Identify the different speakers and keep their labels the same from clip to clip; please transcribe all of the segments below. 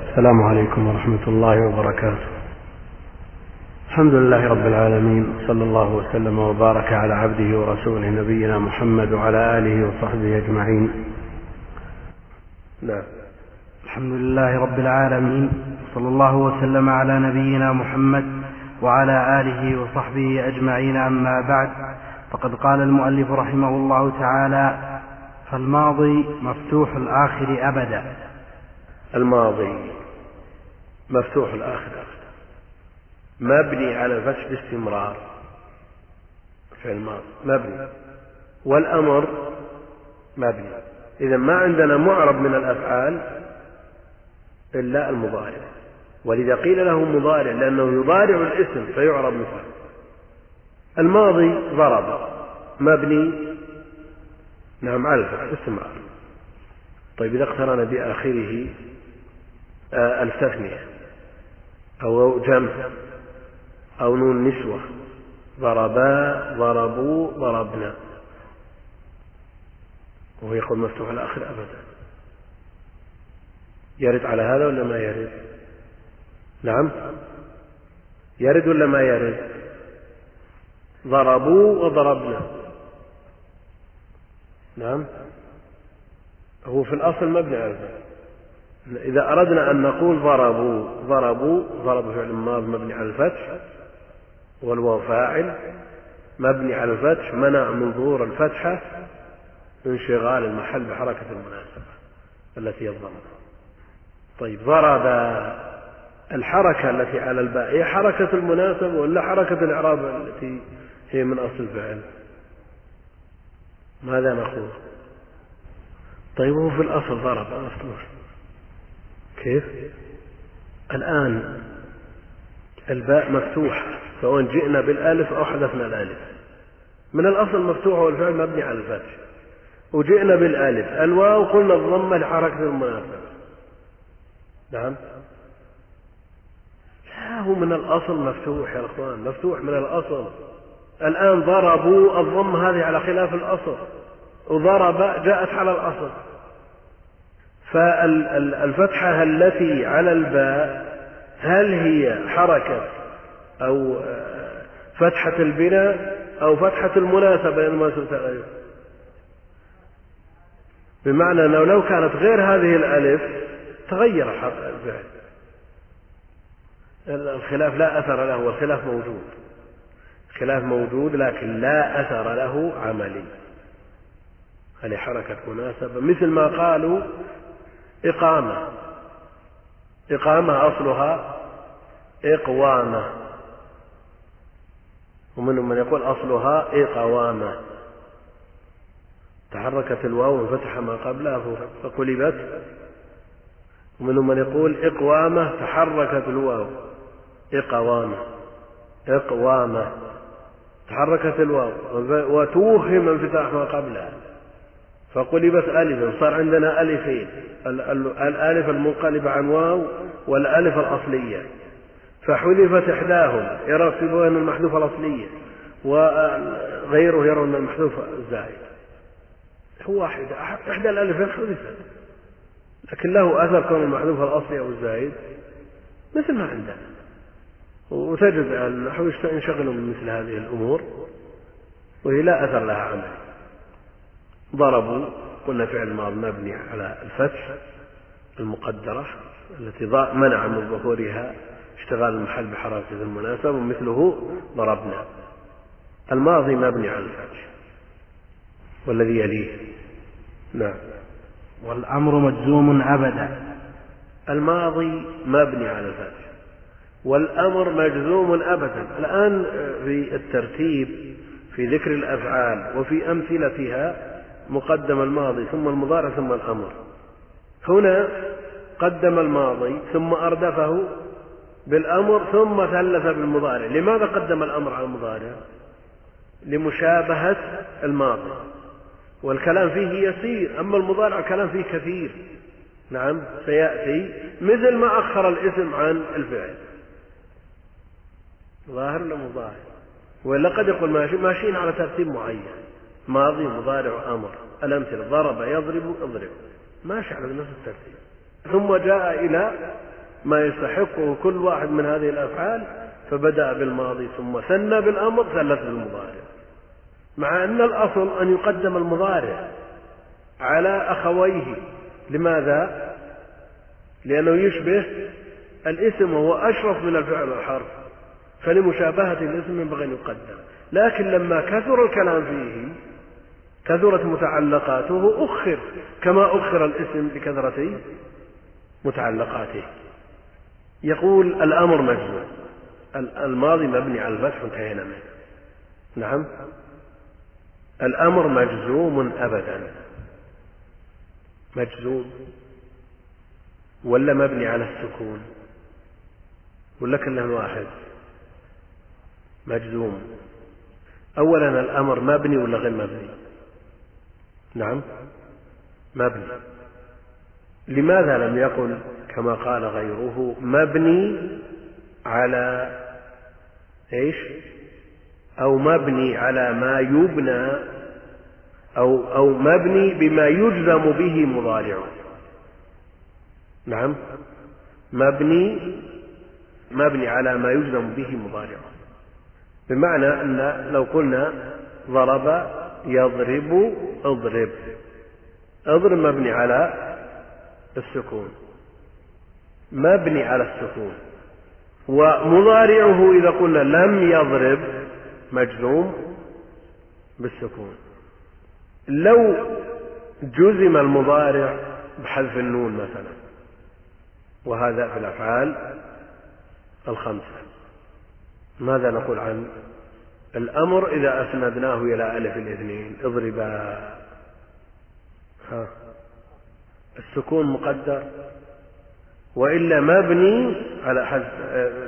Speaker 1: السلام عليكم ورحمة الله وبركاته. الحمد لله رب العالمين صلى الله وسلم وبارك على عبده ورسوله نبينا محمد وعلى آله وصحبه أجمعين.
Speaker 2: نعم.
Speaker 3: الحمد لله رب العالمين صلى الله وسلم على نبينا محمد وعلى آله وصحبه أجمعين أما بعد فقد قال المؤلف رحمه الله تعالى فالماضي مفتوح الآخر أبدا
Speaker 2: الماضي مفتوح الآخر. مبني على الفتح باستمرار فعل الماضي مبني. والأمر مبني. إذا ما عندنا معرب من الأفعال إلا المضارع. ولذا قيل له مضارع لأنه يضارع الاسم فيعرب مثله. الماضي ضرب. مبني. نعم على الفتح باستمرار طيب إذا اقترن بآخره التثنية أو جمع أو نون نسوة. ضربا ضربوا ضربنا. وهو يقول مفتوح الآخر أبدا. يرد على هذا ولا ما يرد؟ نعم. يرد ولا ما يرد؟ ضربوا وضربنا. نعم. هو في الأصل مبني على الفتح إذا أردنا أن نقول ضربوا ضربوا ضرب فعل ماض مبني على الفتح والواو فاعل مبني على الفتح منع من ظهور الفتحة انشغال المحل بحركة المناسبة التي الضمة طيب ضرب الحركة التي على الباء هي حركة المناسبة ولا حركة الإعراب التي هي من أصل الفعل؟ ماذا نقول؟ طيب هو في الأصل ضرب مفتوح كيف؟ الآن الباء مفتوحة سواء جئنا بالألف أو حذفنا الألف. من الأصل مفتوحة والفعل مبني على الفتح. وجئنا بالألف الواو قلنا الضمة لحركة المناسبة نعم؟ لا هو من الأصل مفتوح يا أخوان مفتوح من الأصل. الآن ضربوا الضمة هذه على خلاف الأصل. وضرب جاءت على الأصل. فالفتحة التي على الباء هل هي حركة أو فتحة البناء أو فتحة المناسبة تغير بمعنى أنه لو كانت غير هذه الألف تغير الفعل. الخلاف لا أثر له والخلاف موجود. الخلاف موجود لكن لا أثر له عملي هذه حركة مناسبة؟ مثل ما قالوا إقامة. إقامة أصلها إقوامة. ومنهم من يقول أصلها إقوامة. تحركت الواو وانفتح ما قبلها فقلبت. ومنهم من يقول إقوامة تحركت الواو. إقوامة. إقوامة. تحركت الواو. وتوهم انفتاح ما قبلها فقلبت ألفا صار عندنا ألفين الألف المنقلبة عن واو والألف الأصلية. فحذفت إحداهم يرتبون أن المحذوفة الأصلية وغيره يرون المحذوف الزائد هو واحد إحدى الألفين حذفت. لكن له أثر كون المحذوف الأصلي أو الزائد مثل ما عندنا. وتجد النحو ينشغلوا من مثل هذه الأمور وهي لا أثر لها عمل ضربوا قلنا فعل ماض مبني على الفتح المقدرة التي منع من ظهورها اشتغال المحل بحركة المناسبة ومثله ضربنا. الماضي مبني على الفتح. والذي يليه؟ نعم.
Speaker 3: والأمر مجزوم أبدا.
Speaker 2: الماضي مبني على الفتح. والأمر مجزوم أبدا. الآن في الترتيب في ذكر الأفعال وفي أمثلتها مقدم الماضي ثم المضارع ثم الأمر. هنا قدم الماضي ثم أردفه بالأمر ثم ثلث بالمضارع. لماذا قدم الأمر على المضارع؟ لمشابهة الماضي. والكلام فيه يسير أما المضارع الكلام فيه كثير. نعم سيأتي. مثل ما أخر الاسم عن الفعل. ظاهر ولا مظاهر ولا قد يقول ماشي ماشيين على ترتيب معين. ماضي مضارع أمر. الأمثلة. ضرب يضرب أضرب. ماشي على نفس الترتيب. ثم جاء إلى ما يستحقه كل واحد من هذه الأفعال فبدأ بالماضي ثم ثنى بالأمر ثلث بالمضارع. مع أن الأصل أن يقدم المضارع على أخويه. لماذا؟ لأنه يشبه الاسم وهو أشرف من الفعل والحرف. فلمشابهة الاسم ينبغي أن يقدم. لكن لما كثر الكلام فيه كثرت متعلقاته أخر كما أخر الاسم بكثرة متعلقاته. يقول الأمر مجزوم الماضي مبني على الفتح انتهينا منه. نعم؟ الأمر مجزوم أبدا. مجزوم. ولا مبني على السكون؟ ولا كلها واحد؟ مجزوم. أولا الأمر مبني ولا غير مبني؟ نعم. مبني. لماذا لم يقل كما قال غيره مبني على إيش؟ أو مبني على ما يبنى أو أو مبني بما يجزم به مضارعه. نعم. مبني مبني على ما يجزم به مضارعه. بمعنى أن لو قلنا ضرب يضرب اضرب. اضرب مبني على السكون. مبني على السكون. ومضارعه إذا قلنا لم يضرب مجزوم بالسكون. لو جزم المضارع بحذف النون مثلا وهذا في الأفعال الخمسة. ماذا نقول عن الأمر إذا أسندناه إلى ألف الاثنين اضربا. ها. السكون مقدر. وإلا مبني على حذف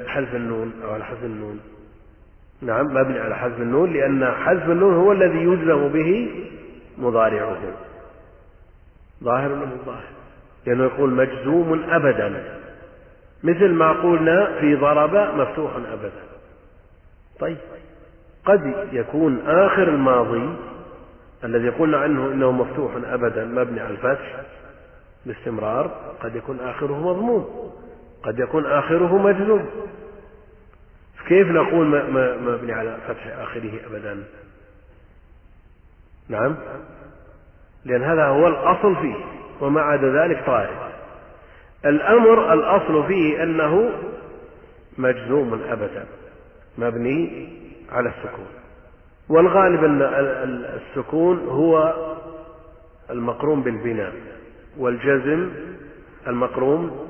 Speaker 2: حذف النون أو على حذف النون. نعم مبني على حذف النون لأن حذف النون هو الذي يجزم به مضارعه. ظاهر ولا ظاهر؟ لأنه يقول مجزوم أبدا. مثل ما قلنا في ضرب مفتوح أبدا. طيب. قد يكون آخر الماضي الذي قلنا عنه إنه مفتوح أبدا مبني على الفتح باستمرار قد يكون آخره مضموم قد يكون آخره مجزوم. كيف نقول مبني على فتح آخره أبدا؟ نعم؟ لأن هذا هو الأصل فيه وما عدا ذلك طارئ الأمر الأصل فيه أنه مجزوم أبدا مبني على السكون. والغالب أن السكون هو المقرون بالبناء والجزم المقرون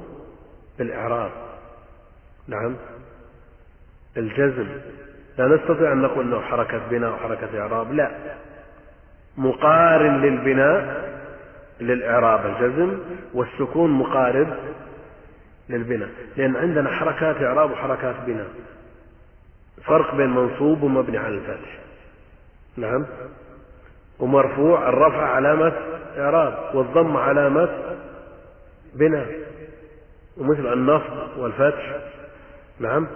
Speaker 2: بالإعراب. نعم. الجزم. لا نستطيع أن نقول أنه حركة بناء وحركة إعراب لا. مقارن للبناء للإعراب الجزم والسكون مقارب للبناء. لأن عندنا حركات إعراب وحركات بناء. فرق بين منصوب ومبني على الفتح. نعم. ومرفوع الرفع علامة إعراب والضم علامة بناء. ومثل النصب والفتح. نعم.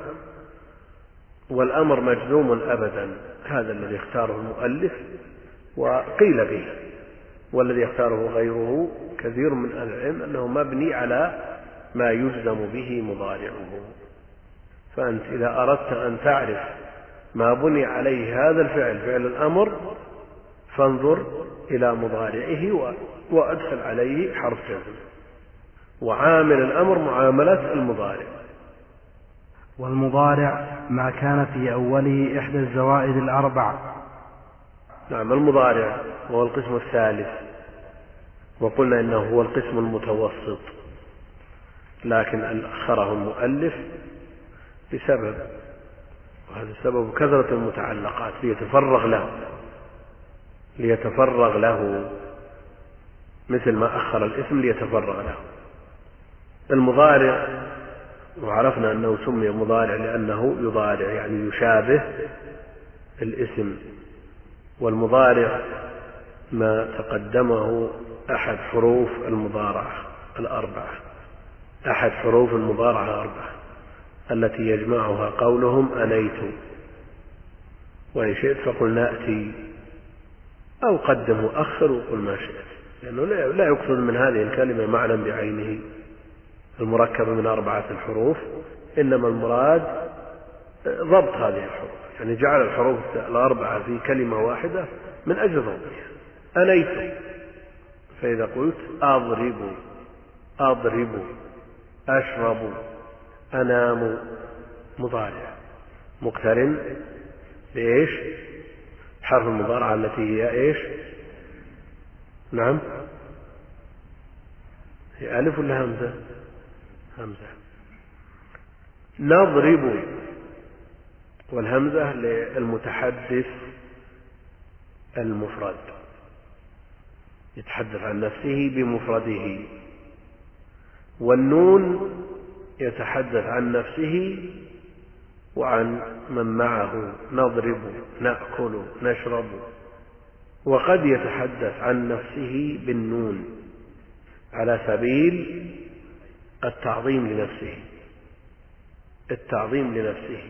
Speaker 2: والأمر مجزوم أبدا. هذا الذي اختاره المؤلف وقيل به. والذي يختاره غيره كثير من أهل العلم أنه مبني على ما يجزم به مضارعه. فأنت إذا أردت أن تعرف ما بني عليه هذا الفعل فعل الأمر فانظر إلى مضارعه وأدخل عليه حرف جزم وعامل الأمر معاملة المضارع.
Speaker 3: والمضارع ما كان في أوله إحدى الزوائد الأربع.
Speaker 2: نعم المضارع وهو القسم الثالث. وقلنا إنه هو القسم المتوسط. لكن أخره المؤلف بسبب وهذا السبب كثرة المتعلقات ليتفرغ له ليتفرغ له. مثل ما أخر الاسم ليتفرغ له. المضارع وعرفنا أنه سمي مضارع لأنه يضارع يعني يشابه الاسم. والمضارع ما تقدمه أحد حروف المضارعة الأربعة. أحد حروف المضارعة الأربعة. التي يجمعها قولهم أنيت. وإن شئت فقل نأتي. أو قدم وأخر وقل ما شئت. لأنه لا يقصد من هذه الكلمة معنى بعينه. المركبة من أربعة الحروف. إنما المراد ضبط هذه الحروف. يعني جعل الحروف الأربعة في كلمة واحدة من أجل ضبطها. أنيت. فإذا قلت أضرب. أضرب. أشرب. أنام مضارع. مقترن بإيش؟ حرف المضارعة التي هي إيش؟ نعم. هي ألف ولا همزة؟ همزة. نضرب والهمزة للمتحدث المفرد. يتحدث عن نفسه بمفرده. والنون يتحدث عن نفسه وعن من معه نضرب نأكل نشرب. وقد يتحدث عن نفسه بالنون على سبيل التعظيم لنفسه التعظيم لنفسه.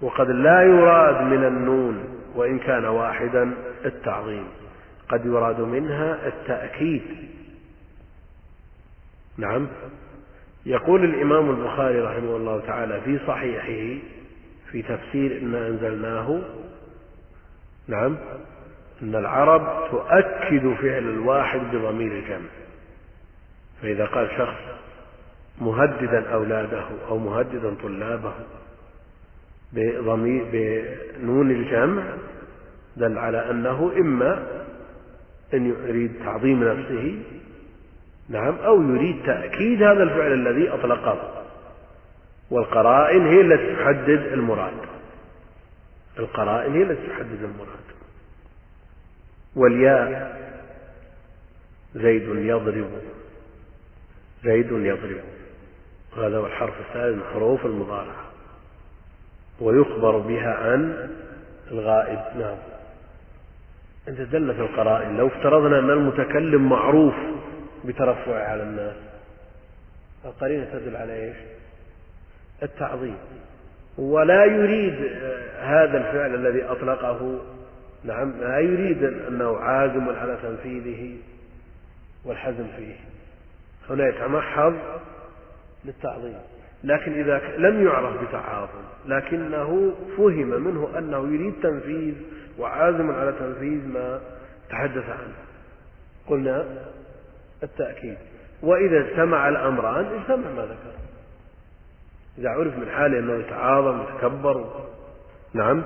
Speaker 2: وقد لا يراد من النون وإن كان واحدا التعظيم. قد يراد منها التأكيد. نعم. يقول الإمام البخاري رحمه الله تعالى في صحيحه في تفسير إنا أنزلناه نعم أن العرب تؤكد فعل الواحد بضمير الجمع فإذا قال شخص مهددا أولاده أو مهددا طلابه بضمير بنون الجمع دل على أنه إما أن يريد تعظيم نفسه نعم أو يريد تأكيد هذا الفعل الذي أطلقه. والقرائن هي التي تحدد المراد. القرائن هي التي تحدد المراد. والياء زيد يضرب زيد يضرب. هذا هو الحرف الثالث من حروف المضارعة. ويخبر بها عن الغائب. نعم. أنت دلت القرائن لو افترضنا أن المتكلم معروف بترفعه على الناس. القرينة تدل على إيش؟ التعظيم. ولا يريد هذا الفعل الذي أطلقه. نعم لا يريد أنه عازم على تنفيذه والحزم فيه. هنا يتمحض للتعظيم. لكن إذا لم يعرف بتعاظم لكنه فهم منه أنه يريد تنفيذ وعازم على تنفيذ ما تحدث عنه. قلنا التأكيد. وإذا اجتمع الأمران اجتمع ما ذكر. إذا عرف من حاله أنه يتعاظم يتكبر. نعم.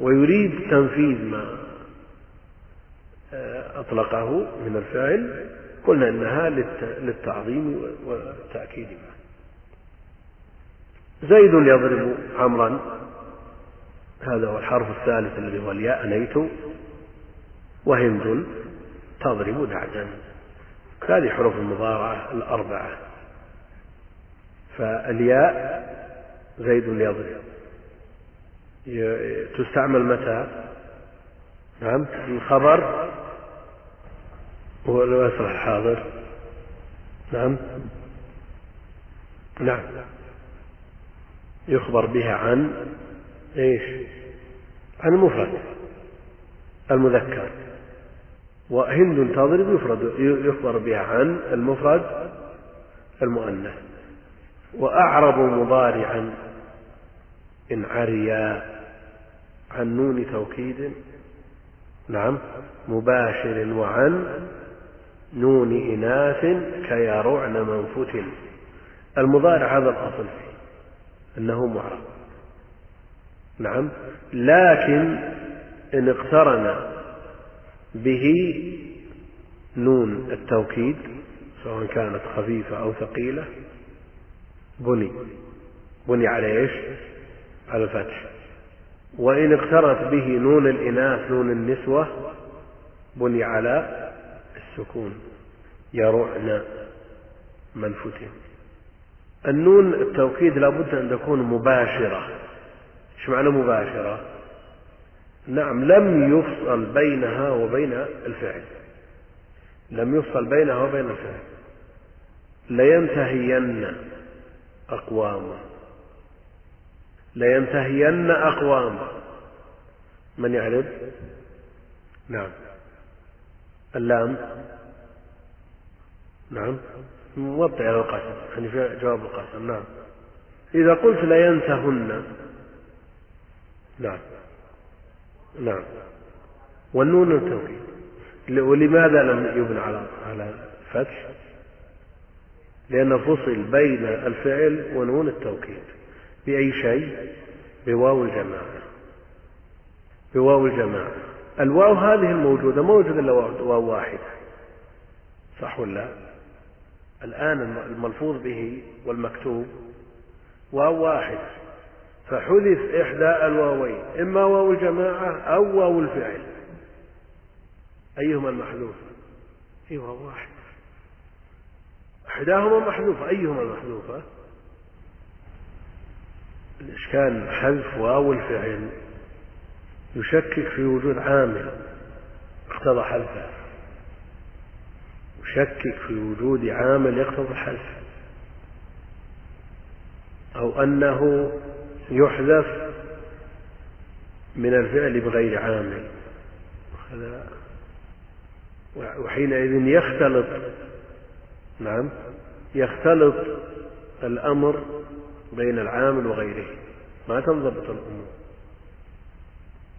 Speaker 2: ويريد تنفيذ ما آه، أطلقه من الفعل قلنا إنها للتعظيم والتأكيد زيد يضرب عمرا. هذا هو الحرف الثالث الذي هو الياء نيت. وهند تضرب دعجا. هذه حروف المضارعة الأربعة. فالياء زيد يضرب تستعمل متى؟ نعم الخبر. هو الواسع الحاضر. نعم. نعم. يخبر بها عن إيش؟ عن المفرد المذكر. وهند تضرب يفرد يخبر بها عن المفرد المؤنث. وأعرب مضارعا إن عريا عن نون توكيد نعم مباشر وعن نون إناث كيرعن منفت المضارع هذا الأصل فيه أنه معرب. نعم لكن إن اقترن به نون التوكيد سواء كانت خفيفة أو ثقيلة بني. بني على إيش؟ على الفتح. وإن اقترت به نون الإناث نون النسوة بني على السكون يرعن منفوت النون التوكيد لابد أن تكون مباشرة. إيش معنى مباشرة؟ نعم لم يفصل بينها وبين الفعل لم يفصل بينها وبين الفعل لينتهين أقوام. لينتهين أقوام. من يعرف نعم. اللام؟ نعم. موطئ على القسم يعني في جواب القسم نعم. إذا قلت لينسهن نعم. نعم. والنون التوكيد ولماذا لم يبنى على على الفتح؟ لأن فصل بين الفعل ونون التوكيد. بأي شيء؟ بواو الجماعة. بواو الجماعة. الواو هذه الموجودة ما وجد إلا واو واحدة. صح ولا الآن الملفوظ به والمكتوب واو واحد. فحذف إحدى الواوين إما واو الجماعة أو واو الفعل. أيهما المحذوف؟ أي واو واحد. إحداهما محذوفة أيهما المحذوفة؟ الإشكال حذف واو الفعل يشكك في وجود عامل اقتضى حذفه. يشكك في وجود عامل يقتضي الحذف أو أنه يحذف من الفعل بغير عامل. وحينئذ يختلط نعم يختلط الأمر بين العامل وغيره. ما تنضبط الأمور.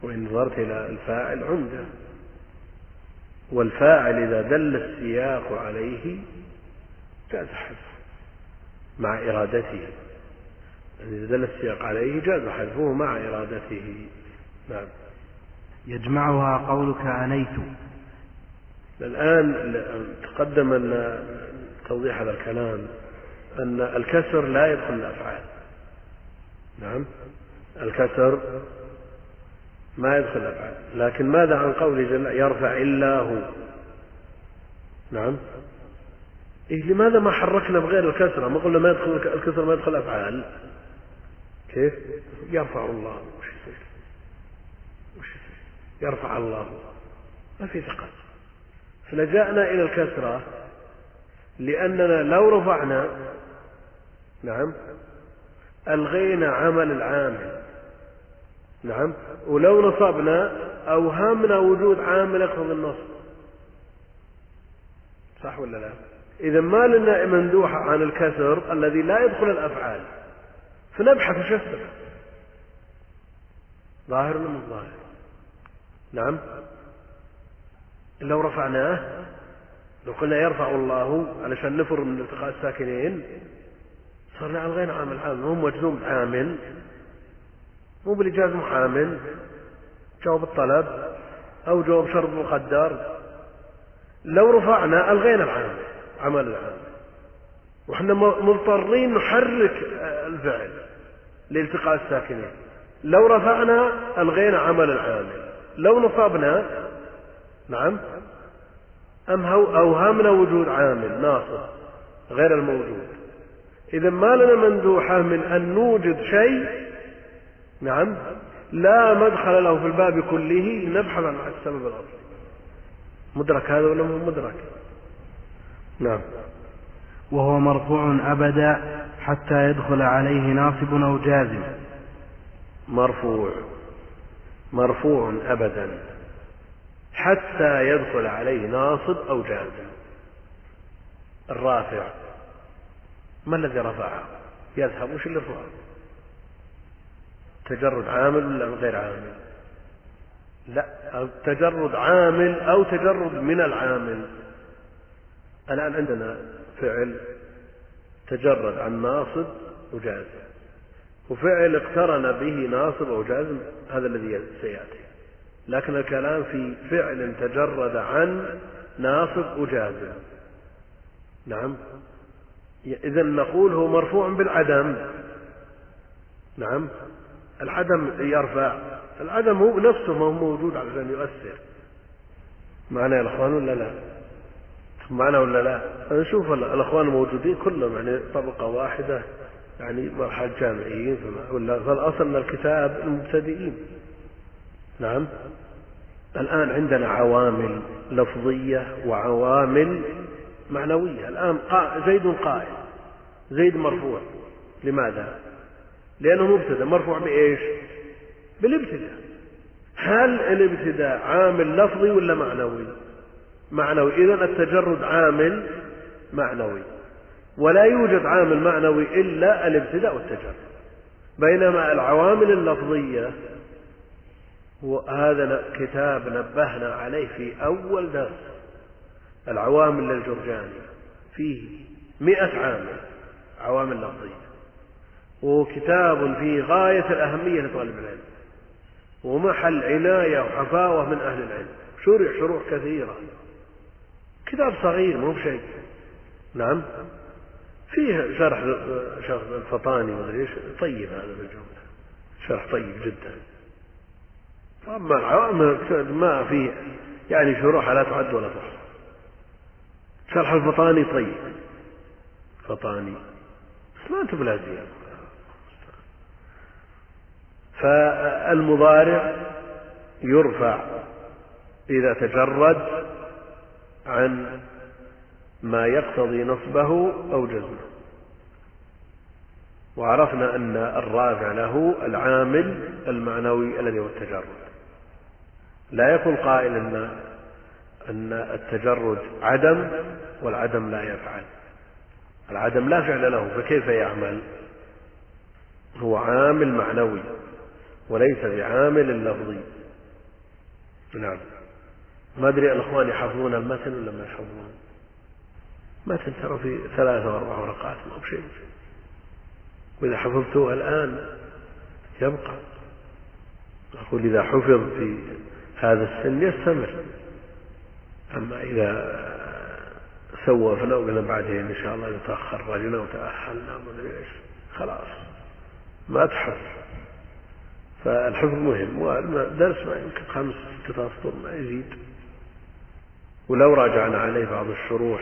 Speaker 2: وإن نظرت إلى الفاعل عمدة. والفاعل إذا دل السياق عليه حذفه مع إرادته. يعني إذا دل السياق عليه جاز حذفه مع إرادته. نعم.
Speaker 3: يجمعها قولك أنيت.
Speaker 2: الآن تقدم أن توضيح هذا الكلام أن الكسر لا يدخل الأفعال. نعم. الكسر ما يدخل الأفعال. لكن ماذا عن قوله جل يرفع إلا هو؟ نعم. إيه لماذا ما حركنا بغير الكسرة ما قلنا ما يدخل الكسرة ما يدخل الأفعال. كيف يرفع الله وش يصير وش يرفع الله. ما في ثقل فلجأنا إلى الكسرة لأننا لو رفعنا نعم ألغينا عمل العامل نعم ولو نصبنا أوهمنا وجود عامل يقتضي النصب. صح ولا لا؟ إذا ما لنا مندوح عن الكسر الذي لا يدخل الأفعال. فنبحث وش ظاهر ولا مش ظاهر؟ نعم. لو رفعناه لو قلنا يرفع الله علشان نفر من التقاء الساكنين صرنا ألغينا عامل. عامل مو مجزوم عامل. مو بالإجاز محامل. جواب الطلب أو جواب شرط مقدر. لو رفعنا ألغينا العامل عمل العامل وإحنا مضطرين نحرك الفعل. لالتقاء الساكنين. لو رفعنا ألغينا عمل العامل. لو نصبنا نعم أم أوهمنا وجود عامل ناصب غير الموجود. إذا ما لنا مندوحة من أن نوجد شيء نعم لا مدخل له في الباب كله نبحث عن السبب الأصلي. مدرك هذا ولا مدرك؟ نعم.
Speaker 3: وهو مرفوع أبدا حتى يدخل عليه ناصب أو جازم.
Speaker 2: مرفوع. مرفوع أبدا حتى يدخل عليه ناصب أو جازم. الرافع. ما الذي رفعه؟ يذهب. وش اللي رفعه؟ تجرد عامل ولا غير عامل؟ لا تجرد عامل أو تجرد من العامل. الآن عندنا فعل تجرد عن ناصب وجازم وفعل اقترن به ناصب أو جازم هذا الذي سيأتي. لكن الكلام في فعل تجرد عن ناصب وجازم نعم. إذا نقول هو مرفوع بالعدم. نعم. العدم يرفع. العدم هو نفسه ما هو موجود عشان يؤثر. معنا يا الاخوان ولا لا؟ معنا ولا لا؟ نشوف الأخوان الموجودين كلهم يعني طبقة واحدة يعني مرحلة جامعيين ولا فالأصل من الكتاب المبتدئين. نعم. الآن عندنا عوامل لفظية وعوامل معنوية. الآن زيد قائم زيد مرفوع. لماذا؟ لأنه مبتدأ. مرفوع بإيش؟ بالابتداء. هل الابتداء عامل لفظي ولا معنوي؟ معنوي. إذا التجرد عامل معنوي. ولا يوجد عامل معنوي إلا الابتداء والتجرد. بينما العوامل اللفظية وهذا كتاب نبهنا عليه في أول درس. العوامل للجرجاني. فيه مئة عامل عوامل لفظية. وكتاب في غاية الأهمية لطالب العلم. ومحل عناية وحفاوة من أهل العلم. شرح شروح كثيرة. كتاب صغير مو بشيء. نعم. فيه شرح شرح الفطاني ومدري إيش. طيب هذا بالجملة. شرح طيب جدا. أما العوام ما فيه يعني شروحها لا تعد ولا تحصى. شرح الفطاني طيب. فطاني. بس ما تبلى زيادة فالمضارع يرفع إذا تجرد عن ما يقتضي نصبه أو جزمه. وعرفنا أن الرافع له العامل المعنوي الذي هو التجرد. لا يكون قائل أن أن التجرد عدم والعدم لا يفعل. العدم لا فعل له فكيف يعمل؟ هو عامل معنوي وليس بعامل لفظي. نعم. ما أدري الأخوان يحفظون المتن ولا ما يحفظون. متن ترى في ثلاثة وأربع ورقات ما بشيء وإذا حفظتوه الآن يبقى. أقول إذا حفظ في هذا السن يستمر. أما إذا سوفنا وقلنا بعدين إن شاء الله نتأخر رجلنا وتأهلنا ما أدري إيش. خلاص. ما تحفظ. فالحفظ مهم. والدرس ما يمكن خمس ستة أسطر ما يزيد. ولو راجعنا عليه بعض الشروح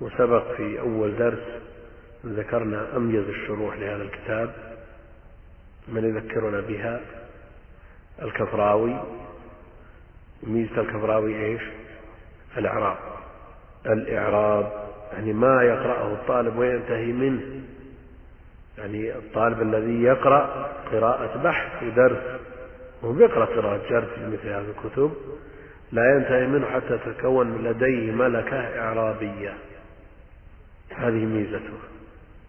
Speaker 2: وسبق في أول درس ذكرنا أميز الشروح لهذا الكتاب من يذكرنا بها؟ الكفراوي. ميزة الكفراوي إيش؟ الإعراب. الإعراب يعني ما يقرأه الطالب وينتهي منه. يعني الطالب الذي يقرأ قراءة بحث في درس وهو بيقرأ قراءة جرس في مثل هذه الكتب لا ينتهي منه حتى تتكون لديه ملكة إعرابية. هذه ميزته.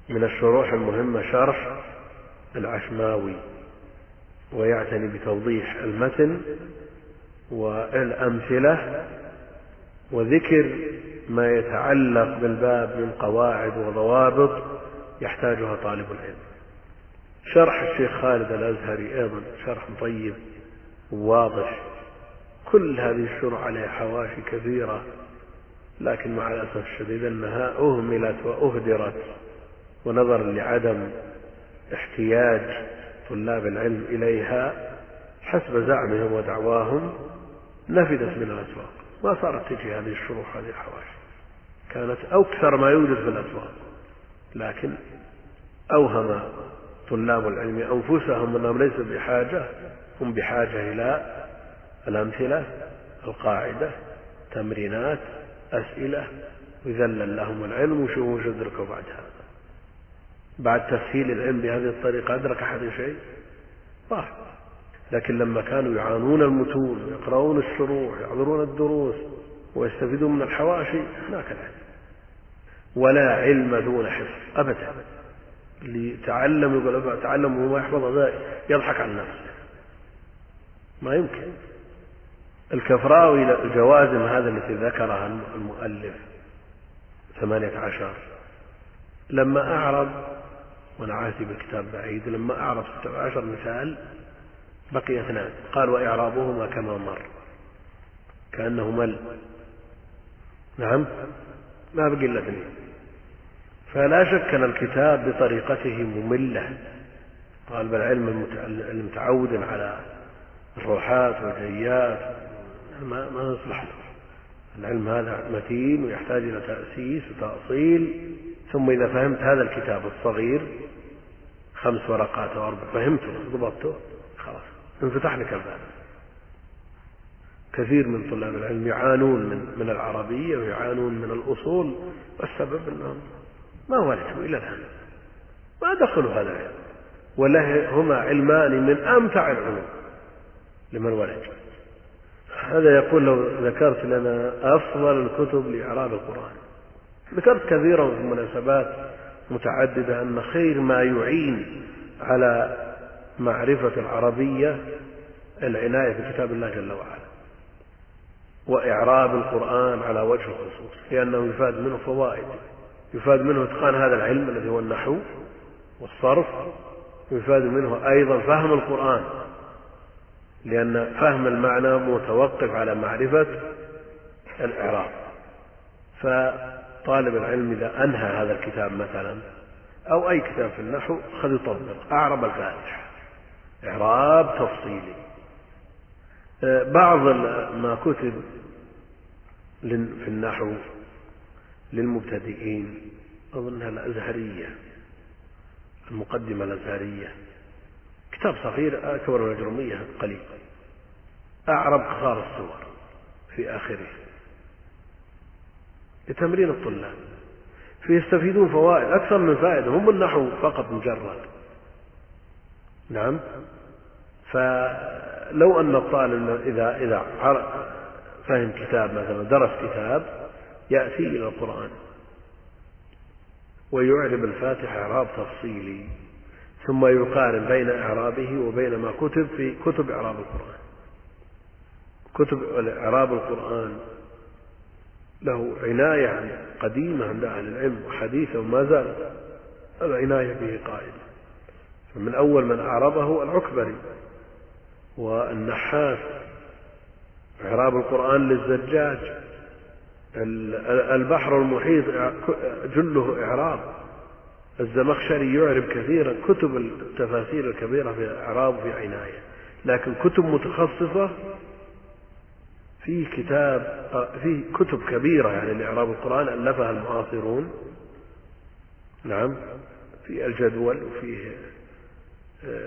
Speaker 2: من الشروح المهمة شرح العشماوي ويعتني بتوضيح المتن والأمثلة وذكر ما يتعلق بالباب من قواعد وضوابط يحتاجها طالب العلم. شرح الشيخ خالد الأزهري أيضا شرح طيب وواضح كل هذه الشروح عليها حواشي كثيرة لكن مع الأسف الشديد أنها أهملت وأهدرت ونظرا لعدم احتياج طلاب العلم إليها حسب زعمهم ودعواهم نفدت من الأسواق. ما صارت تجي هذه الشروح هذه الحواشي كانت أكثر ما يوجد في الأسواق لكن أوهم طلاب العلم أنفسهم أنهم ليسوا بحاجة هم بحاجة إلى الأمثلة القاعدة تمرينات أسئلة يذلل لهم العلم وشوفوا وش أدركوا بعد هذا بعد تسهيل العلم بهذه الطريقة أدرك أحد شيء؟ ما لكن لما كانوا يعانون المتون ويقرؤون الشروح ويحضرون الدروس ويستفيدون من الحواشي هناك العلم. ولا علم دون حفظ أبدا. اللي تعلم يقول تعلم وما يحفظ هذا يضحك عن نفسه ما يمكن. الكفراوي الجوازم هذا التي ذكرها المؤلف ثمانية عشر. لما أعرض وأنا عهدي بالكتاب بعيد لما أعرض ستة عشر مثال بقي اثنان. قال وإعرابهما كما مر. كأنه مل. نعم؟ ما بقي إلا اثنين. فلا شك أن الكتاب بطريقته مملة. طالب العلم المتعود على الروحات والجيات. ما ما يصلح له. العلم هذا متين ويحتاج إلى تأسيس وتأصيل. ثم إذا فهمت هذا الكتاب الصغير خمس ورقات أو أربع فهمته ضبطته خلاص انفتح لك الباب. كثير من طلاب العلم يعانون من من العربية ويعانون من الأصول والسبب أنهم ما ولدوا إلى الآن ما دخلوا هذا العلم. وله هما علمان من أمتع العلوم لمن ولد. هذا يقول لو ذكرت لنا أفضل الكتب لإعراب القرآن. ذكرت كثيرا في مناسبات متعددة أن خير ما يعين على معرفة العربية العناية بكتاب الله جل وعلا وإعراب القرآن على وجه الخصوص لأنه يفاد منه فوائد يفاد منه إتقان هذا العلم الذي هو النحو والصرف ويفاد منه أيضا فهم القرآن. لأن فهم المعنى متوقف على معرفة الإعراب. فطالب العلم إذا أنهى هذا الكتاب مثلا أو أي كتاب في النحو خذ يطبق. أعرب الفاتحة إعراب تفصيلي. بعض ما كتب في النحو للمبتدئين أظنها الأزهرية المقدمة الأزهرية. كتاب صغير أكبر من الأجرمية قليل. أعرب قصار الصور في آخره. لتمرين الطلاب. فيستفيدون فوائد أكثر من فائدة هم النحو فقط مجرد. نعم. فلو أن الطالب إذا إذا فهم كتاب مثلا درس كتاب يأتي إلى القرآن. ويعرب الفاتحة إعراب تفصيلي. ثم يقارن بين إعرابه وبين ما كتب في كتب إعراب القرآن. كتب إعراب القرآن له عناية قديمة عند أهل العلم وحديثة وما زالت. العناية به قائمة فمن أول من أعربه العكبري والنحاس. إعراب القرآن للزجاج. البحر المحيط جله إعراب. الزمخشري يعرب كثيرا كتب التفاسير الكبيرة في إعراب في عناية. لكن كتب متخصصة في كتاب في كتب كبيرة يعني لإعراب القرآن ألفها المعاصرون. نعم. في الجدول وفيه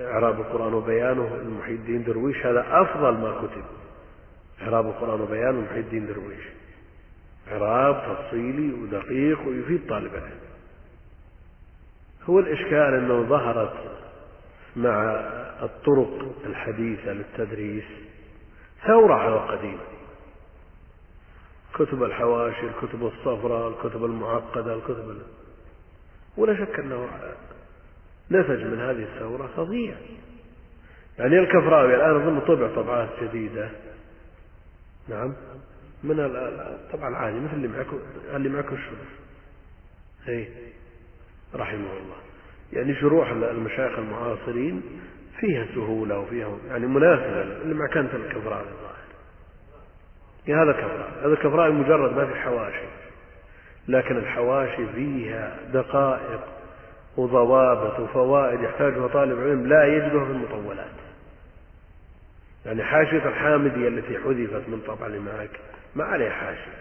Speaker 2: إعراب القرآن وبيانه. لمحي الدين درويش هذا أفضل ما كتب. إعراب القرآن وبيانه لمحي الدين درويش. إعراب تفصيلي ودقيق ويفيد طالب العلم. هو الإشكال أنه ظهرت مع الطرق الحديثة للتدريس ثورة على القديم. كتب الحواشي الكتب الصفراء الكتب المعقدة الكتب ولا شك أنه نتج من هذه الثورة فظيع. يعني الكفراوي الآن أظن طبع طبعات جديدة. نعم. من الطبع العادي مثل اللي معكم اللي معكم الشروح اي رحمه الله. يعني شروح المشايخ المعاصرين فيها سهولة وفيها يعني مناسبة كانت الكفراوي الظاهر يعني هذا كفراوي هذا كفراوي مجرد ما في حواشي. لكن الحواشي فيها دقائق وضوابط وفوائد يحتاجها طالب علم لا يجدها في المطولات. يعني حاشية الحامدية التي حذفت من طبع معك ما عليها حاشية.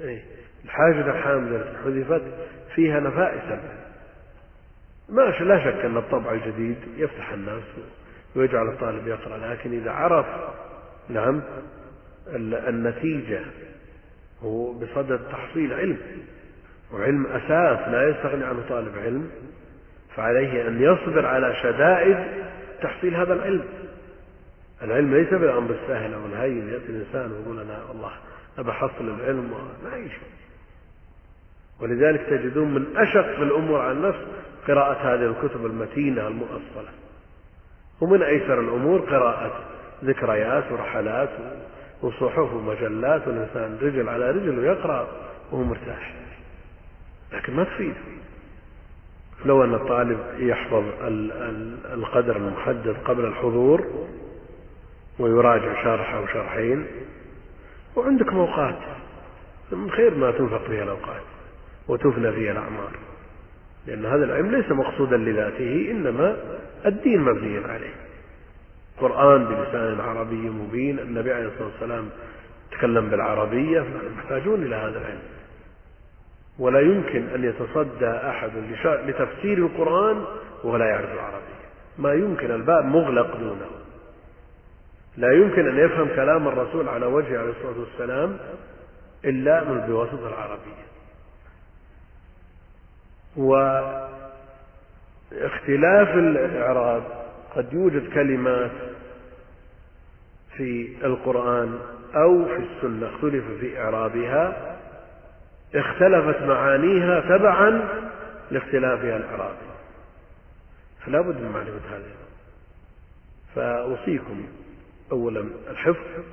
Speaker 2: إيه؟ الحاشية الحامدية التي حذفت فيها نفائس. ما لا شك أن الطبع الجديد يفتح الناس ويجعل الطالب يقرأ لكن إذا عرف نعم النتيجة هو بصدد تحصيل علم. وعلم أساس لا يستغني عنه طالب علم. فعليه أن يصبر على شدائد تحصيل هذا العلم. العلم ليس بالأمر السهل أو الهين يأتي الإنسان ويقول أنا والله أبى أحصل العلم ما يجي ولذلك تجدون من أشق الأمور على النفس قراءة هذه الكتب المتينة المؤصلة. ومن أيسر الأمور قراءة ذكريات ورحلات وصحف ومجلات والإنسان رجل على رجل ويقرأ وهو مرتاح. لكن ما تفيد. لو أن الطالب يحفظ القدر المحدد قبل الحضور ويراجع شرح أو شرحين وعندك أوقات من خير ما تنفق فيها الأوقات. وتفنى فيها الأعمار. لأن هذا العلم ليس مقصودا لذاته إنما الدين مبني عليه. قرآن بلسان عربي مبين النبي عليه الصلاة والسلام تكلم بالعربية محتاجون إلى هذا العلم. ولا يمكن أن يتصدى أحد لتفسير القرآن ولا يعرف العربية. ما يمكن الباب مغلق دونه. لا يمكن أن يفهم كلام الرسول على وجه عليه الصلاة والسلام إلا من بواسطة العربية. واختلاف الإعراب قد يوجد كلمات في القرآن أو في السنة اختلف في إعرابها اختلفت معانيها تبعا لاختلافها الإعرابي فلا بد من معرفة هذه فأوصيكم أولا الحفظ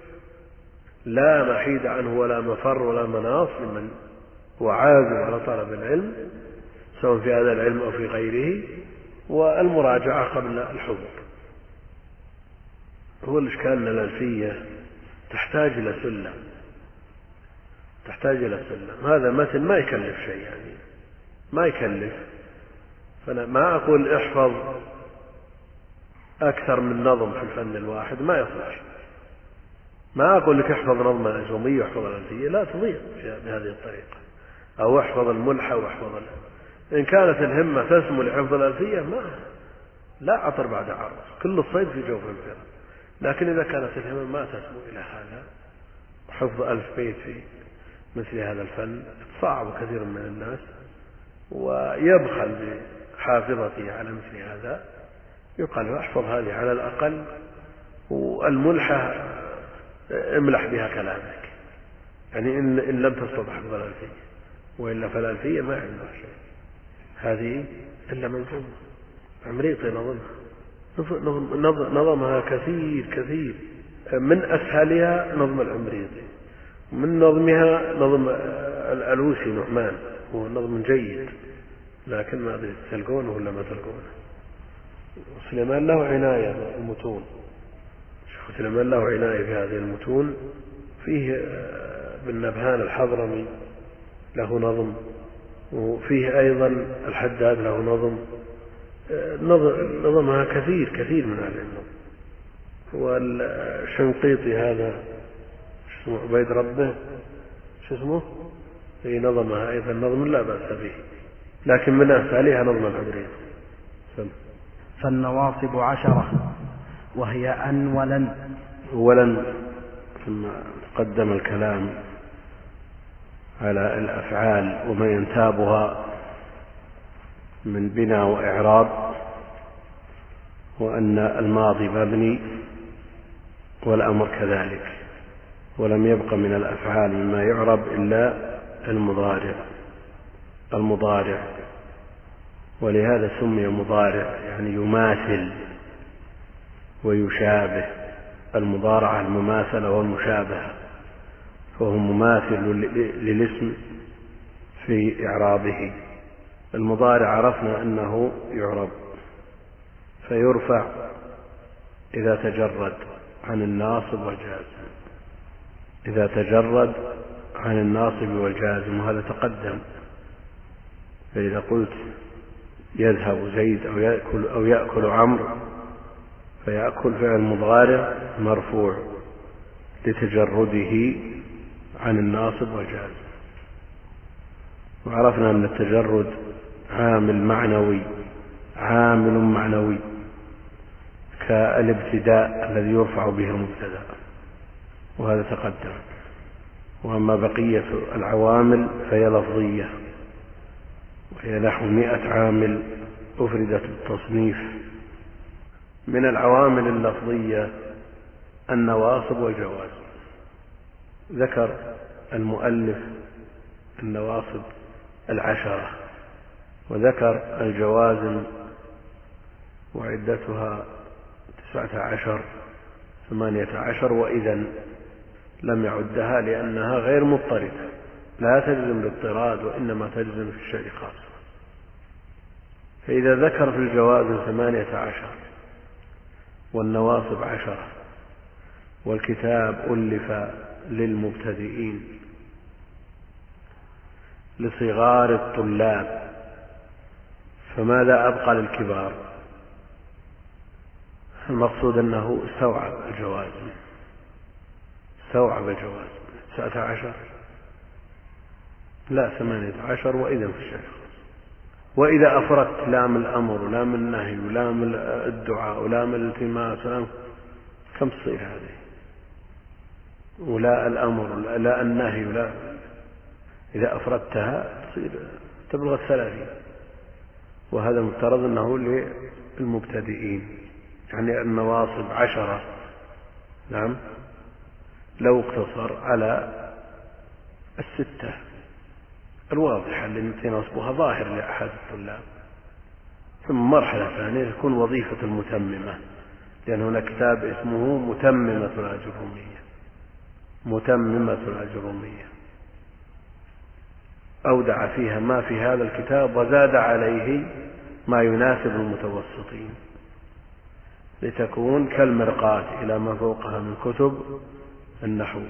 Speaker 2: لا محيد عنه ولا مفر ولا مناص لمن هو عازم على طلب العلم. سواء في هذا العلم أو في غيره والمراجعة قبل الحضور. هو الإشكال أن الألفية تحتاج إلى سلم تحتاج إلى سلم هذا مثل ما يكلف شيء يعني ما يكلف. فأنا ما أقول احفظ أكثر من نظم في الفن الواحد ما يصلح ما أقول لك احفظ نظم الأجرمية واحفظ الألفية لا تضيع بهذه الطريقة. أو احفظ الملحة واحفظ إن كانت الهمة تسمو لحفظ الألفية ما لا عطر بعد عرض كل الصيد في جوف الفرق. لكن إذا كانت الهمة ما تسمو إلى هذا حفظ ألف بيت في مثل هذا الفن صعب كثير من الناس ويبخل بحافظته على مثل هذا. يقال احفظ هذه على الأقل والملحة املح بها كلامك. يعني إن, إن لم تستطع حفظ الألفية وإلا فالألفية ما عندها شيء. هذه إلا منظومة عمريطي نظمها نظمها كثير كثير. من أسهلها نظم العمريطي من نظمها نظم الألوسي نعمان. هو نظم جيد. لكن ما أدري تلقونه ولا ما تلقونه. سليمان له عناية بالمتون. شيخ سليمان له عناية بهذه المتون. فيه ابن نبهان الحضرمي له نظم. وفيه أيضا الحداد له نظم نظمها كثير كثير من أهل النظم. والشنقيطي هذا شو اسمه عبيد ربه شو اسمه؟ في نظمها أيضا نظم لا بأس به لكن من أسهلها نظم العبرية
Speaker 3: فالنواصب عشرة وهي أن ولن.
Speaker 1: ولن ثم قدم الكلام. على الأفعال وما ينتابها من بناء وإعراب وأن الماضي مبني والأمر كذلك ولم يبق من الأفعال مما يعرب إلا المضارع المضارع ولهذا سمي مضارع يعني يماثل ويشابه المضارعة المماثلة والمشابهة. فهو مماثل للاسم في إعرابه. المضارع عرفنا أنه يعرب فيرفع إذا تجرد عن الناصب والجازم إذا تجرد عن الناصب والجازم وهذا تقدم. فإذا قلت يذهب زيد أو يأكل أو يأكل عمرو فيأكل فعل مضارع مرفوع لتجرده عن الناصب والجازم وعرفنا أن التجرد عامل معنوي عامل معنوي كالابتداء الذي يرفع به المبتدأ وهذا تقدم. وأما بقية العوامل فهي لفظية وهي نحو مئة عامل أفردت بالتصنيف. من العوامل اللفظية النواصب والجوازم ذكر المؤلف النواصب العشرة وذكر الجوازم وعدتها تسعة عشر ثمانية عشر وإذا لم يعدها لأنها غير مضطردة لا تجزم الاضطراد وإنما تجزم في الشيء خاصة فإذا ذكر في الجوازم ثمانية عشر والنواصب عشرة والكتاب ألف للمبتدئين لصغار الطلاب فماذا أبقى للكبار؟ المقصود أنه استوعب الجوازم استوعب الجوازم تسعة عشر لا ثمانية عشر وإذا الشيخ وإذا أفردت لام الأمر ولام النهي ولام الدعاء ولام الالتماس ولام كم تصير هذه؟ ولا الأمر لا النهي ولا إذا أفردتها تصير تبلغ الثلاثين وهذا مفترض أنه للمبتدئين. يعني النواصب عشرة. نعم. لو اقتصر على الستة.
Speaker 2: الواضحة التي نصبها ظاهر لأحد الطلاب. ثم مرحلة ثانية تكون وظيفة المتممة. لأن هناك كتاب اسمه متممة الأجرومية متممة الأجرومية. أودع فيها ما في هذا الكتاب وزاد عليه ما يناسب المتوسطين. لتكون كالمرقاة إلى ما فوقها من كتب النحو.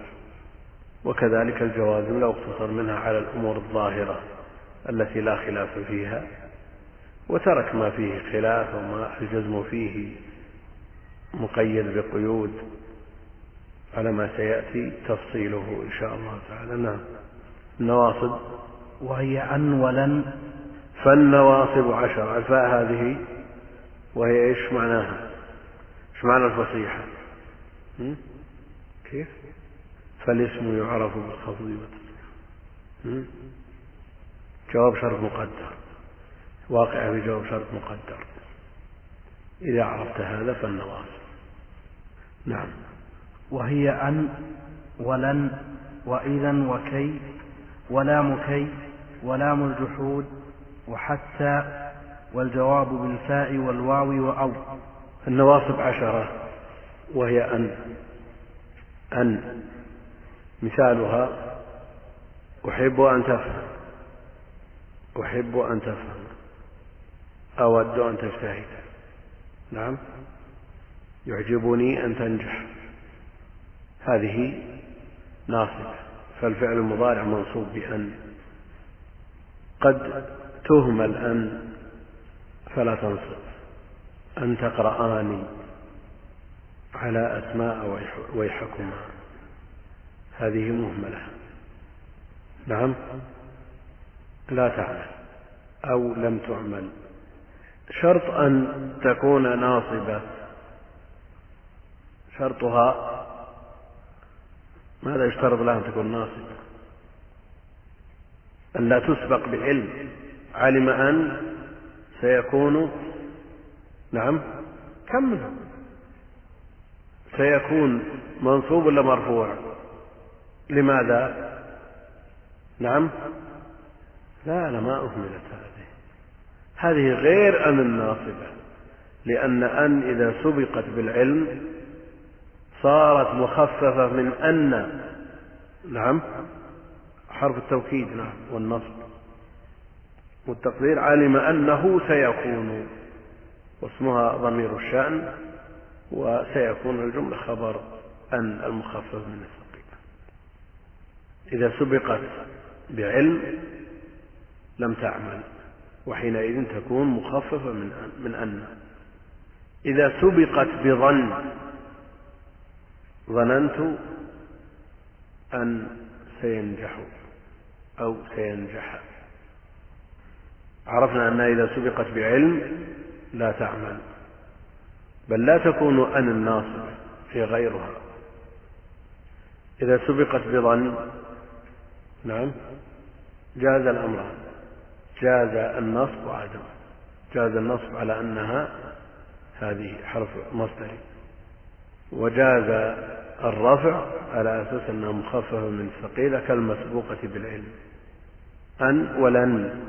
Speaker 2: وكذلك الجوازم لو اقتصر منها على الأمور الظاهرة التي لا خلاف فيها. وترك ما فيه خلاف وما الجزم فيه مقيد بقيود. على ما سيأتي تفصيله إن شاء الله تعالى. نعم. النواصب.
Speaker 3: وهي أن ولن.
Speaker 2: فالنواصب عشر. الفاء هذه وهي إيش معناها؟ إيش معنى الفصيحة؟ كيف؟ فالاسم يعرف بالخفض والتسليم جواب شرط مقدر. واقع في جواب شرط مقدر. إذا عرفت هذا فالنواصب. نعم.
Speaker 3: وهي أن ولن وإذا وكي ولام كي ولام الجحود وحتى والجواب بالفاء والواو وأو.
Speaker 2: النواصب عشرة وهي أن. أن. مثالها أحب أن تفهم. أحب أن تفهم. أود أن تجتهد. نعم. يعجبني أن تنجح. هذه ناصبة فالفعل المضارع منصوب بأن. قد تهمل أن فلا تنصب أن تقرآني على أسماء ويحكما. هذه مهملة. نعم؟ لا تعمل أو لم تعمل. شرط أن تكون ناصبة. شرطها ماذا يشترط لها أن تكون ناصبة أن لا تسبق بعلم. علم أن سيكون نعم. كمل سيكون منصوب ولا مرفوع؟ لماذا؟ نعم. لا لا ما أهملت هذه. هذه غير أن الناصبة لأن أن إذا سبقت بالعلم صارت مخففة من أن نعم حرف التوكيد نعم والنصب. والتقدير علم أنه سيكون واسمها ضمير الشأن وسيكون الجملة خبر أن المخفف من الثقيل إذا سبقت بعلم لم تعمل وحينئذ تكون مخففة من أن, إذا سبقت بظن ظننت أن سينجح أو سينجح. عرفنا أنها إذا سبقت بعلم لا تعمل بل لا تكون أن الناصب في غيرها. إذا سبقت بظن نعم جاز الأمران جاز النصب وعدم جاز النصب على أنها هذه حرف مصدري. وجاز الرفع على أساس أنها مخففة من ثقيلة كالمسبوقة بالعلم. أن ولن.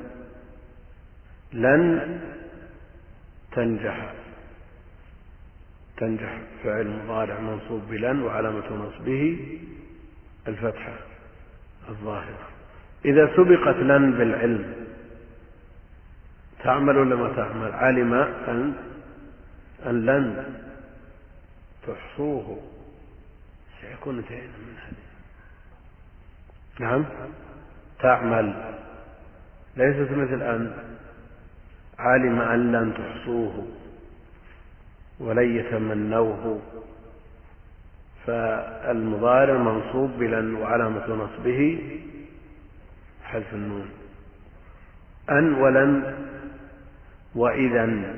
Speaker 2: لن تنجح. تنجح فعل مضارع منصوب بلن وعلامة نصبه الفتحة الظاهرة. إذا سبقت لن بالعلم تعمل ولا ما تعمل؟ علم أن أن لن تحصوه. سيكون انتهينا من هذه. نعم. تعمل. ليست مثل أن علم أن لن تحصوه ولن يتمنوه. فالمضارع منصوب بلن وعلامة نصبه حذف النون. أن ولن وإذا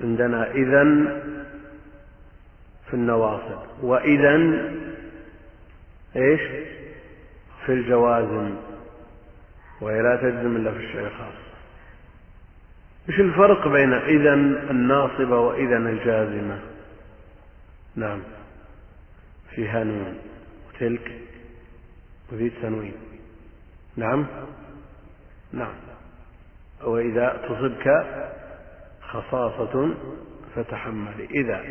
Speaker 2: عندنا إذا في النواصب وإذا إيش؟ في الجوازم. وهي لا تجزم إلا في الشيء الخاص. إيش الفرق بين إذا الناصبة وإذا الجازمة؟ نعم. فيها نون. وتلك وذي تنوين. نعم؟ نعم. وإذا تصبك خصاصة فتحمل. إذا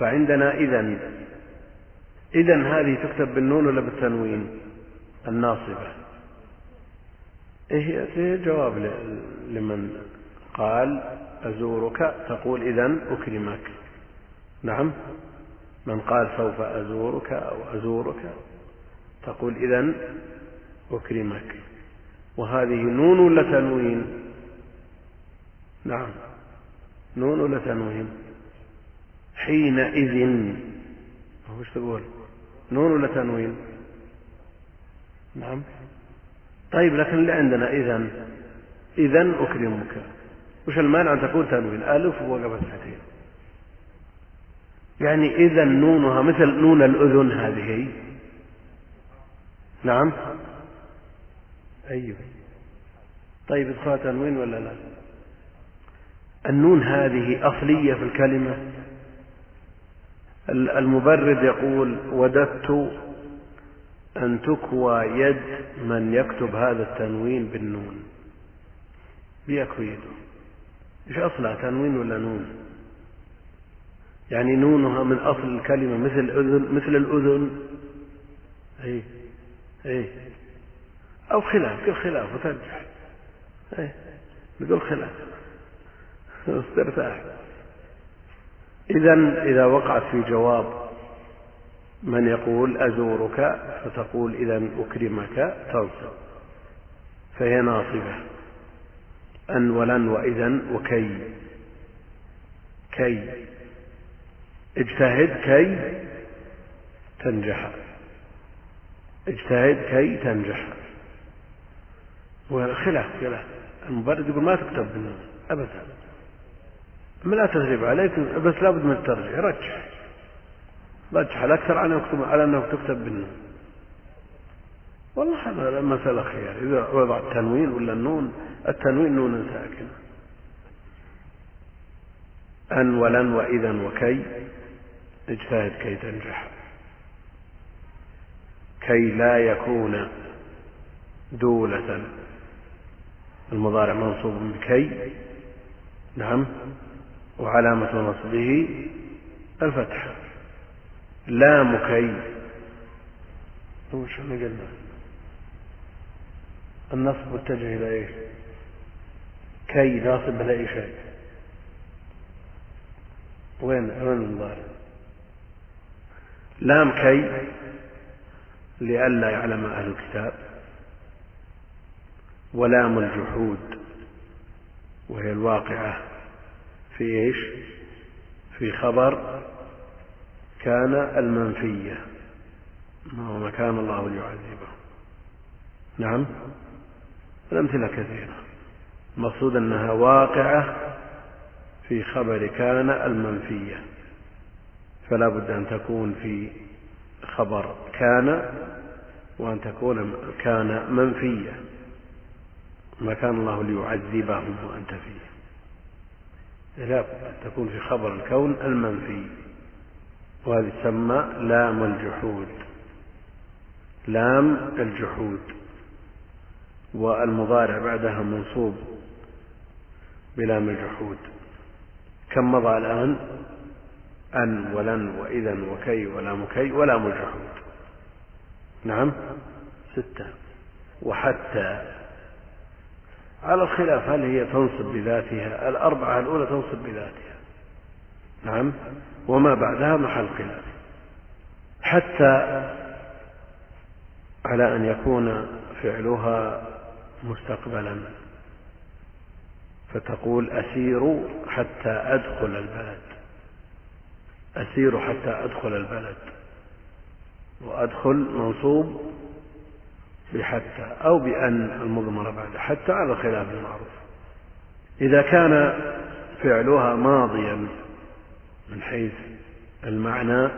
Speaker 2: فعندنا إذا إذا هذه تكتب بالنون ولا بالتنوين؟ الناصبة. إيه هي؟ جواب لمن قال أزورك؟ تقول إذا أكرمك. نعم. من قال سوف أزورك أو أزورك تقول إذا أكرمك. وهذه نون ولا تنوين؟ نعم. نون ولا تنوين؟ حينئذ. وش تقول. نون ولا تنوين؟ نعم. طيب لكن اللي عندنا إذا إذا أكرمك. وش المانع أن تكون تنوين؟ ألف وقبل فتحتين. يعني إذا نونها مثل نون الأذن هذه. نعم. أيوه. طيب ادخلها تنوين ولا لا؟ النون هذه أصلية في الكلمة؟ المبرد يقول وددت أن تكوى يد من يكتب هذا التنوين بالنون. بيكوي يده. إيش أصلها تنوين ولا نون؟ يعني نونها من أصل الكلمة مثل أذن مثل الأذن. أي أي. أو خلاف كل خلاف وترجح. أي بدون خلاف. استرتاح. إذا إذا وقعت في جواب من يقول أزورك فتقول إذا أكرمك تنصب فهي ناصبة. أن ولن وإذا وكي. كي. اجتهد كي تنجح. اجتهد كي تنجح. وخلاف خلاف. المبرد يقول ما تكتب بالنون أبدا. ما لا تغلب عليك بس لابد من الترجيح. رجح. رجح. الأكثر على أنه تكتب بالنون. والله هذا مسألة خيار. إذا وضع التنوين ولا النون التنوين نون ساكنة. أن ولن وإذا وكي. اجتهد كي تنجح. كي لا يكون دولة. المضارع منصوب بكي. نعم. وعلامة نصبه الفتح. لام كي. وش قلنا. النصب متجه إلى إيش؟ كي ناصب إلى أي شيء. وين؟ وين المضارع لام كي. لئلا يعلم أهل الكتاب. ولام الجحود. وهي الواقعة. في إيش؟ في خبر كان المنفية. ما هو مكان الله ليعذبه. نعم؟ الأمثلة كثيرة. المقصود أنها واقعة في خبر كان المنفية. فلا بد أن تكون في خبر كان وأن تكون كان منفية. ما كان الله ليعذبهم وأنت فيه. لا تكون في خبر الكون المنفي وهذه تسمى لام الجحود. لام الجحود. والمضارع بعدها منصوب بلام الجحود. كم مضى الآن؟ أن ولن وإذا وكي ولام كي ولام الجحود. نعم؟ ستة. وحتى على الخلاف هل هي تنصب بذاتها؟ الأربعة الأولى تنصب بذاتها. نعم. وما بعدها محل خلاف. حتى على أن يكون فعلها مستقبلا. فتقول أسير حتى أدخل البلد. أسير حتى أدخل البلد. وأدخل منصوب بحتى أو بأن المضمرة بعد حتى على الخلاف المعروف إذا كان فعلها ماضيا من حيث المعنى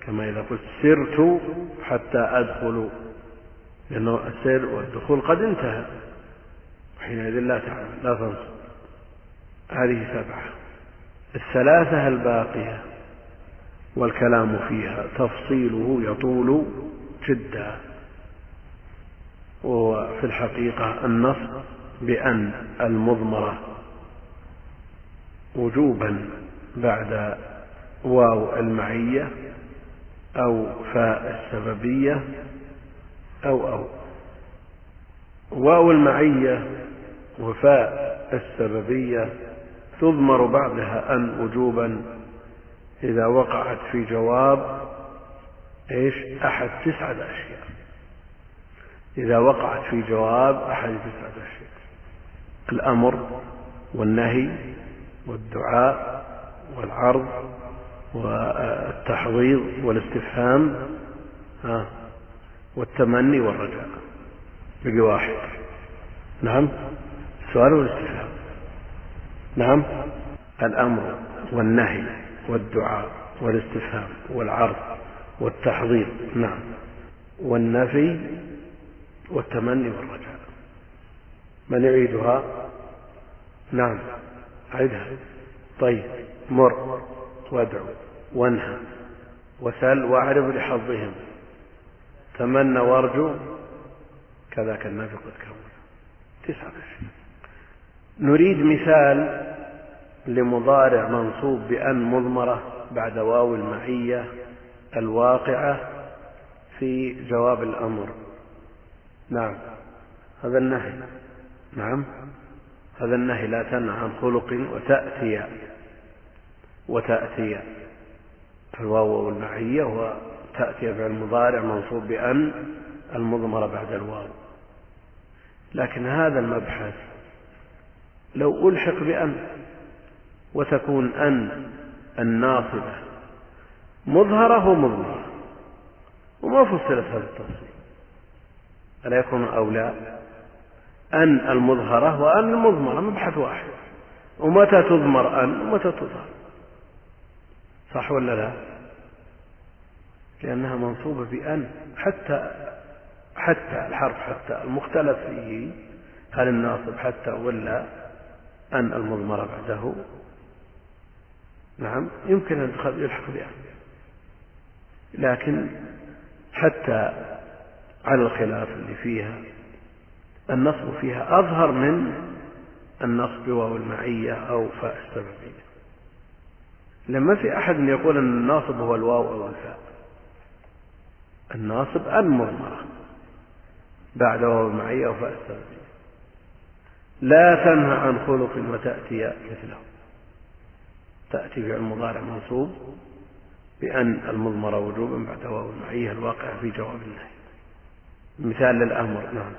Speaker 2: كما إذا قلت سرت حتى أدخل لأنه السير والدخول قد انتهى حينئذ لا تعمل لا تنصب. هذه سبعة. الثلاثة الباقية والكلام فيها تفصيله يطول جدا. وفي الحقيقة النصب بأن المضمرة وجوبا بعد واو المعية أو فاء السببية أو أو. واو المعية وفاء السببية تضمر بعدها أن وجوبا إذا وقعت في جواب إيش؟ أحد تسعة أشياء. إذا وقعت في جواب أحد تسعة أشياء الأمر والنهي والدعاء والعرض والتحضيض والاستفهام ها والتمني والرجاء بقي واحد. نعم؟ السؤال والاستفهام. نعم؟ الأمر والنهي والدعاء والاستفهام والعرض والتحضير نعم. والنفي والتمني والرجاء. من يعيدها؟ نعم. عيدها طيب. مر. وادعو. وانهى. وسل. واعرف لحظهم. تمنى وارجو. كذاك النبي قد كون تسعة أشياء نريد مثال لمضارع منصوب بأن مضمرة بعد واو المعية الواقعة في جواب الأمر. نعم. هذا النهي. نعم. هذا النهي لا تنهى عن خلق وتأتي. وتأتي الواو المعية وتأتي فعل المضارع منصوب بأن المضمرة بعد الواو. لكن هذا المبحث لو ألحق بأن وتكون أن الناصبة مظهرة ومضمرة. وما فصلت هذا التفصيل ألا يكون أولى أن المظهرة وأن المضمرة مبحث واحد. ومتى تضمر أن ومتى تظهر؟ صح ولا لا؟ لأنها منصوبة بأن. حتى حتى الحرف حتى المختلف فيه. هل الناصب حتى ولا؟ أن المضمرة بعده. نعم يمكن أن يلحق بأن. لكن حتى على الخلاف اللي فيها. النصب فيها أظهر من النصب واو المعية أو فاء السببية لما في أحد يقول أن الناصب هو الواو أو الفاء الناصب المضمرة بعد واو المعية أو فاء السببية لا تنهى عن خلق وتأتي مثله. تأتي فعل مضارع منصوب بأن المضمرة وجوبا بعد واو المعية الواقع في جواب النهي مثال للأمر نعم.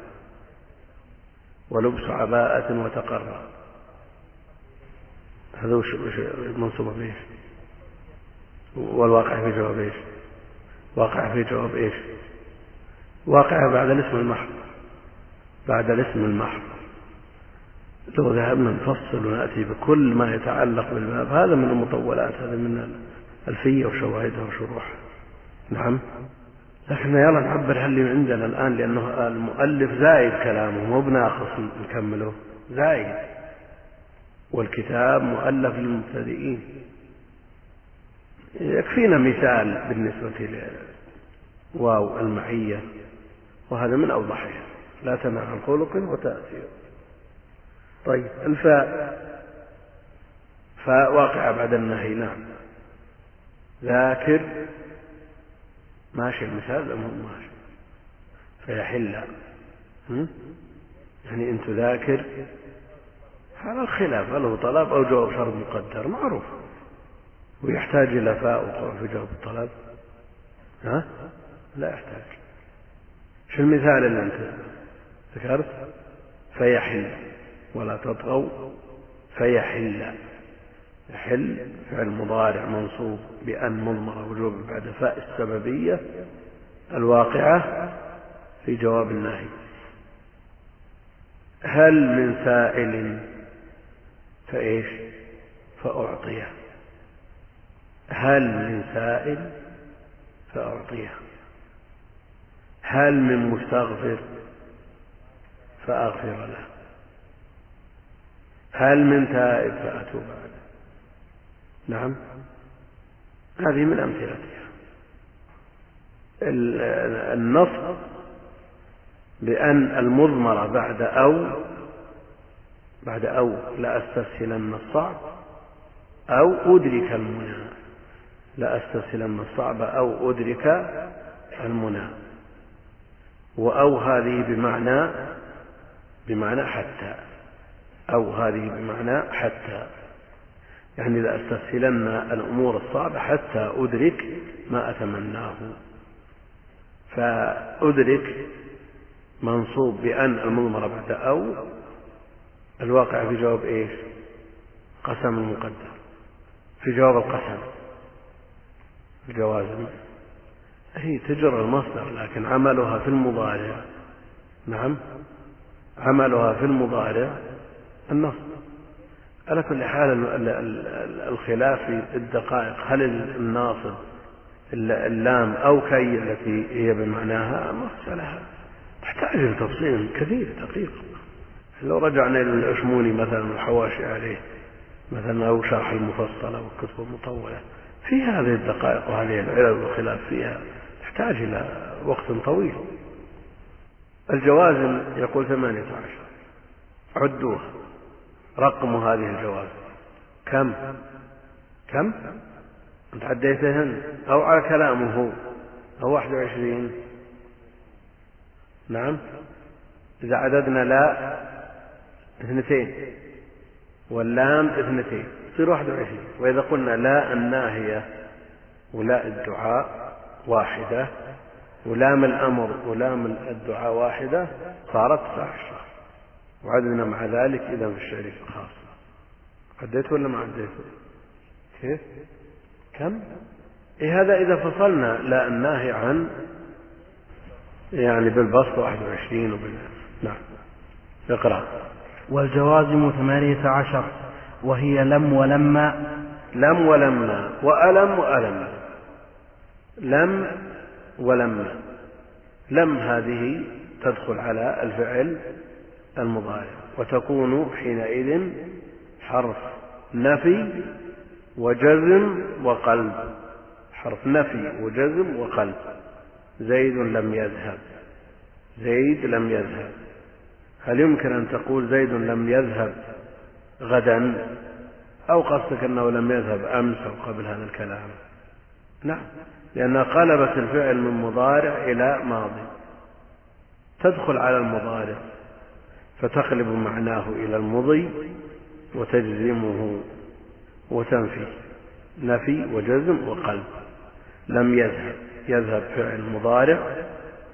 Speaker 2: ولبس عباءة وتقرى هذا وش منصوب بإيش؟ والواقع في جواب إيش؟ واقع في جواب إيش؟ واقع بعد الاسم المحض. بعد الاسم المحض. لو ذهبنا نفصل ونأتي بكل ما يتعلق بالباب هذا من المطولات هذا من ألفية وشواهدها وشروحها. نعم؟ لكن يلا نعبر اللي عندنا الآن لأنه المؤلف زايد كلامه مو بناقص نكمله. زايد. والكتاب مؤلف للمبتدئين. يكفينا مثال بالنسبة لواو المعية وهذا من أوضحها لا تنهى عن خلق وتأثير. طيب الفاء. فاء واقعة بعد النهي نعم. ذاكر. ماشي المثال أم ماشي؟ فيحل. يعني أن تذاكر على الخلاف هل هو طلب أو جواب شرط مقدر؟ معروف. ويحتاج إلى فاء في جواب الطلب. ها؟ لا يحتاج. شو المثال اللي أنت ذكرت؟ فيحل. ولا تطغوا. فيحل. يحل فعل مضارع منصوب بأن مضمرة وجوب بعد فاء السببية الواقعة في جواب النهي. هل من سائل فإيش؟ فأعطيه هل من سائل فأعطيه هل من مستغفر فأغفر له. هل من تائب فأتوب عليه. نعم. هذه من أمثلتها. النصب بأن المضمرة بعد أو بعد أو لأستسهلن الصعب أو أدرك المنى. لأستسهلن الصعب أو أدرك المنى. وأو هذه بمعنى بمعنى حتى. أو هذه بمعنى حتى. يعني لأستسهلن الأمور الصعبة حتى أدرك ما أتمناه. فأدرك منصوب بأن المضمرة بعد أو الواقع في جواب إيش؟ قسم المقدر. في جواب القسم. الجوازم هي تجر المصدر لكن عملها في المضارع. نعم. عملها في المضارع النصب. على كل حال الخلاف في الدقائق. هل الناصب اللام أو كي التي هي بمعناها مسألة تحتاج إلى تفصيل كثير دقيق. لو رجعنا إلى العشموني مثلا والحواشي عليه مثلا أو شرح المفصل أو الكتب المطولة في هذه الدقائق وهذه العلل والخلاف فيها تحتاج إلى وقت طويل. الجوازم يقول ثمانية عشر. عدوها. رقم هذه الجوازم كم؟ كم؟ أنت عديتهن أو على كلامه. هو أو واحد وعشرين. نعم. إذا عددنا لا اثنتين. واللام اثنتين. تصير واحد وعشرين. وإذا قلنا لا الناهية. ولا الدعاء واحدة. ولام الأمر. ولام الدعاء واحدة. صارت تسعة عشر. وعدنا مع ذلك إذا في الشريك الخاص. عديت ولا ما عديت كيف؟ كم؟ إيه هذا إذا فصلنا لا الناهي عن يعني بالبسط 21 وبال نعم. اقرأ.
Speaker 3: والجوازم ثمانية عشر وهي لم ولما
Speaker 2: لم ولما وألم وألم. لم ولما لم هذه تدخل على الفعل المضارع. وتكون حينئذ حرف نفي وجزم وقلب. حرف نفي وجزم وقلب. زيد لم يذهب. زيد لم يذهب. هل يمكن أن تقول زيد لم يذهب غدا؟ أو قصدك أنه لم يذهب أمس أو قبل هذا الكلام؟ نعم. لأنها قلبت الفعل من مضارع إلى ماضي. تدخل على المضارع. فتقلب معناه إلى المضي وتجزمه وتنفي نفي وجزم وقلب لم يذهب يذهب فعل مضارع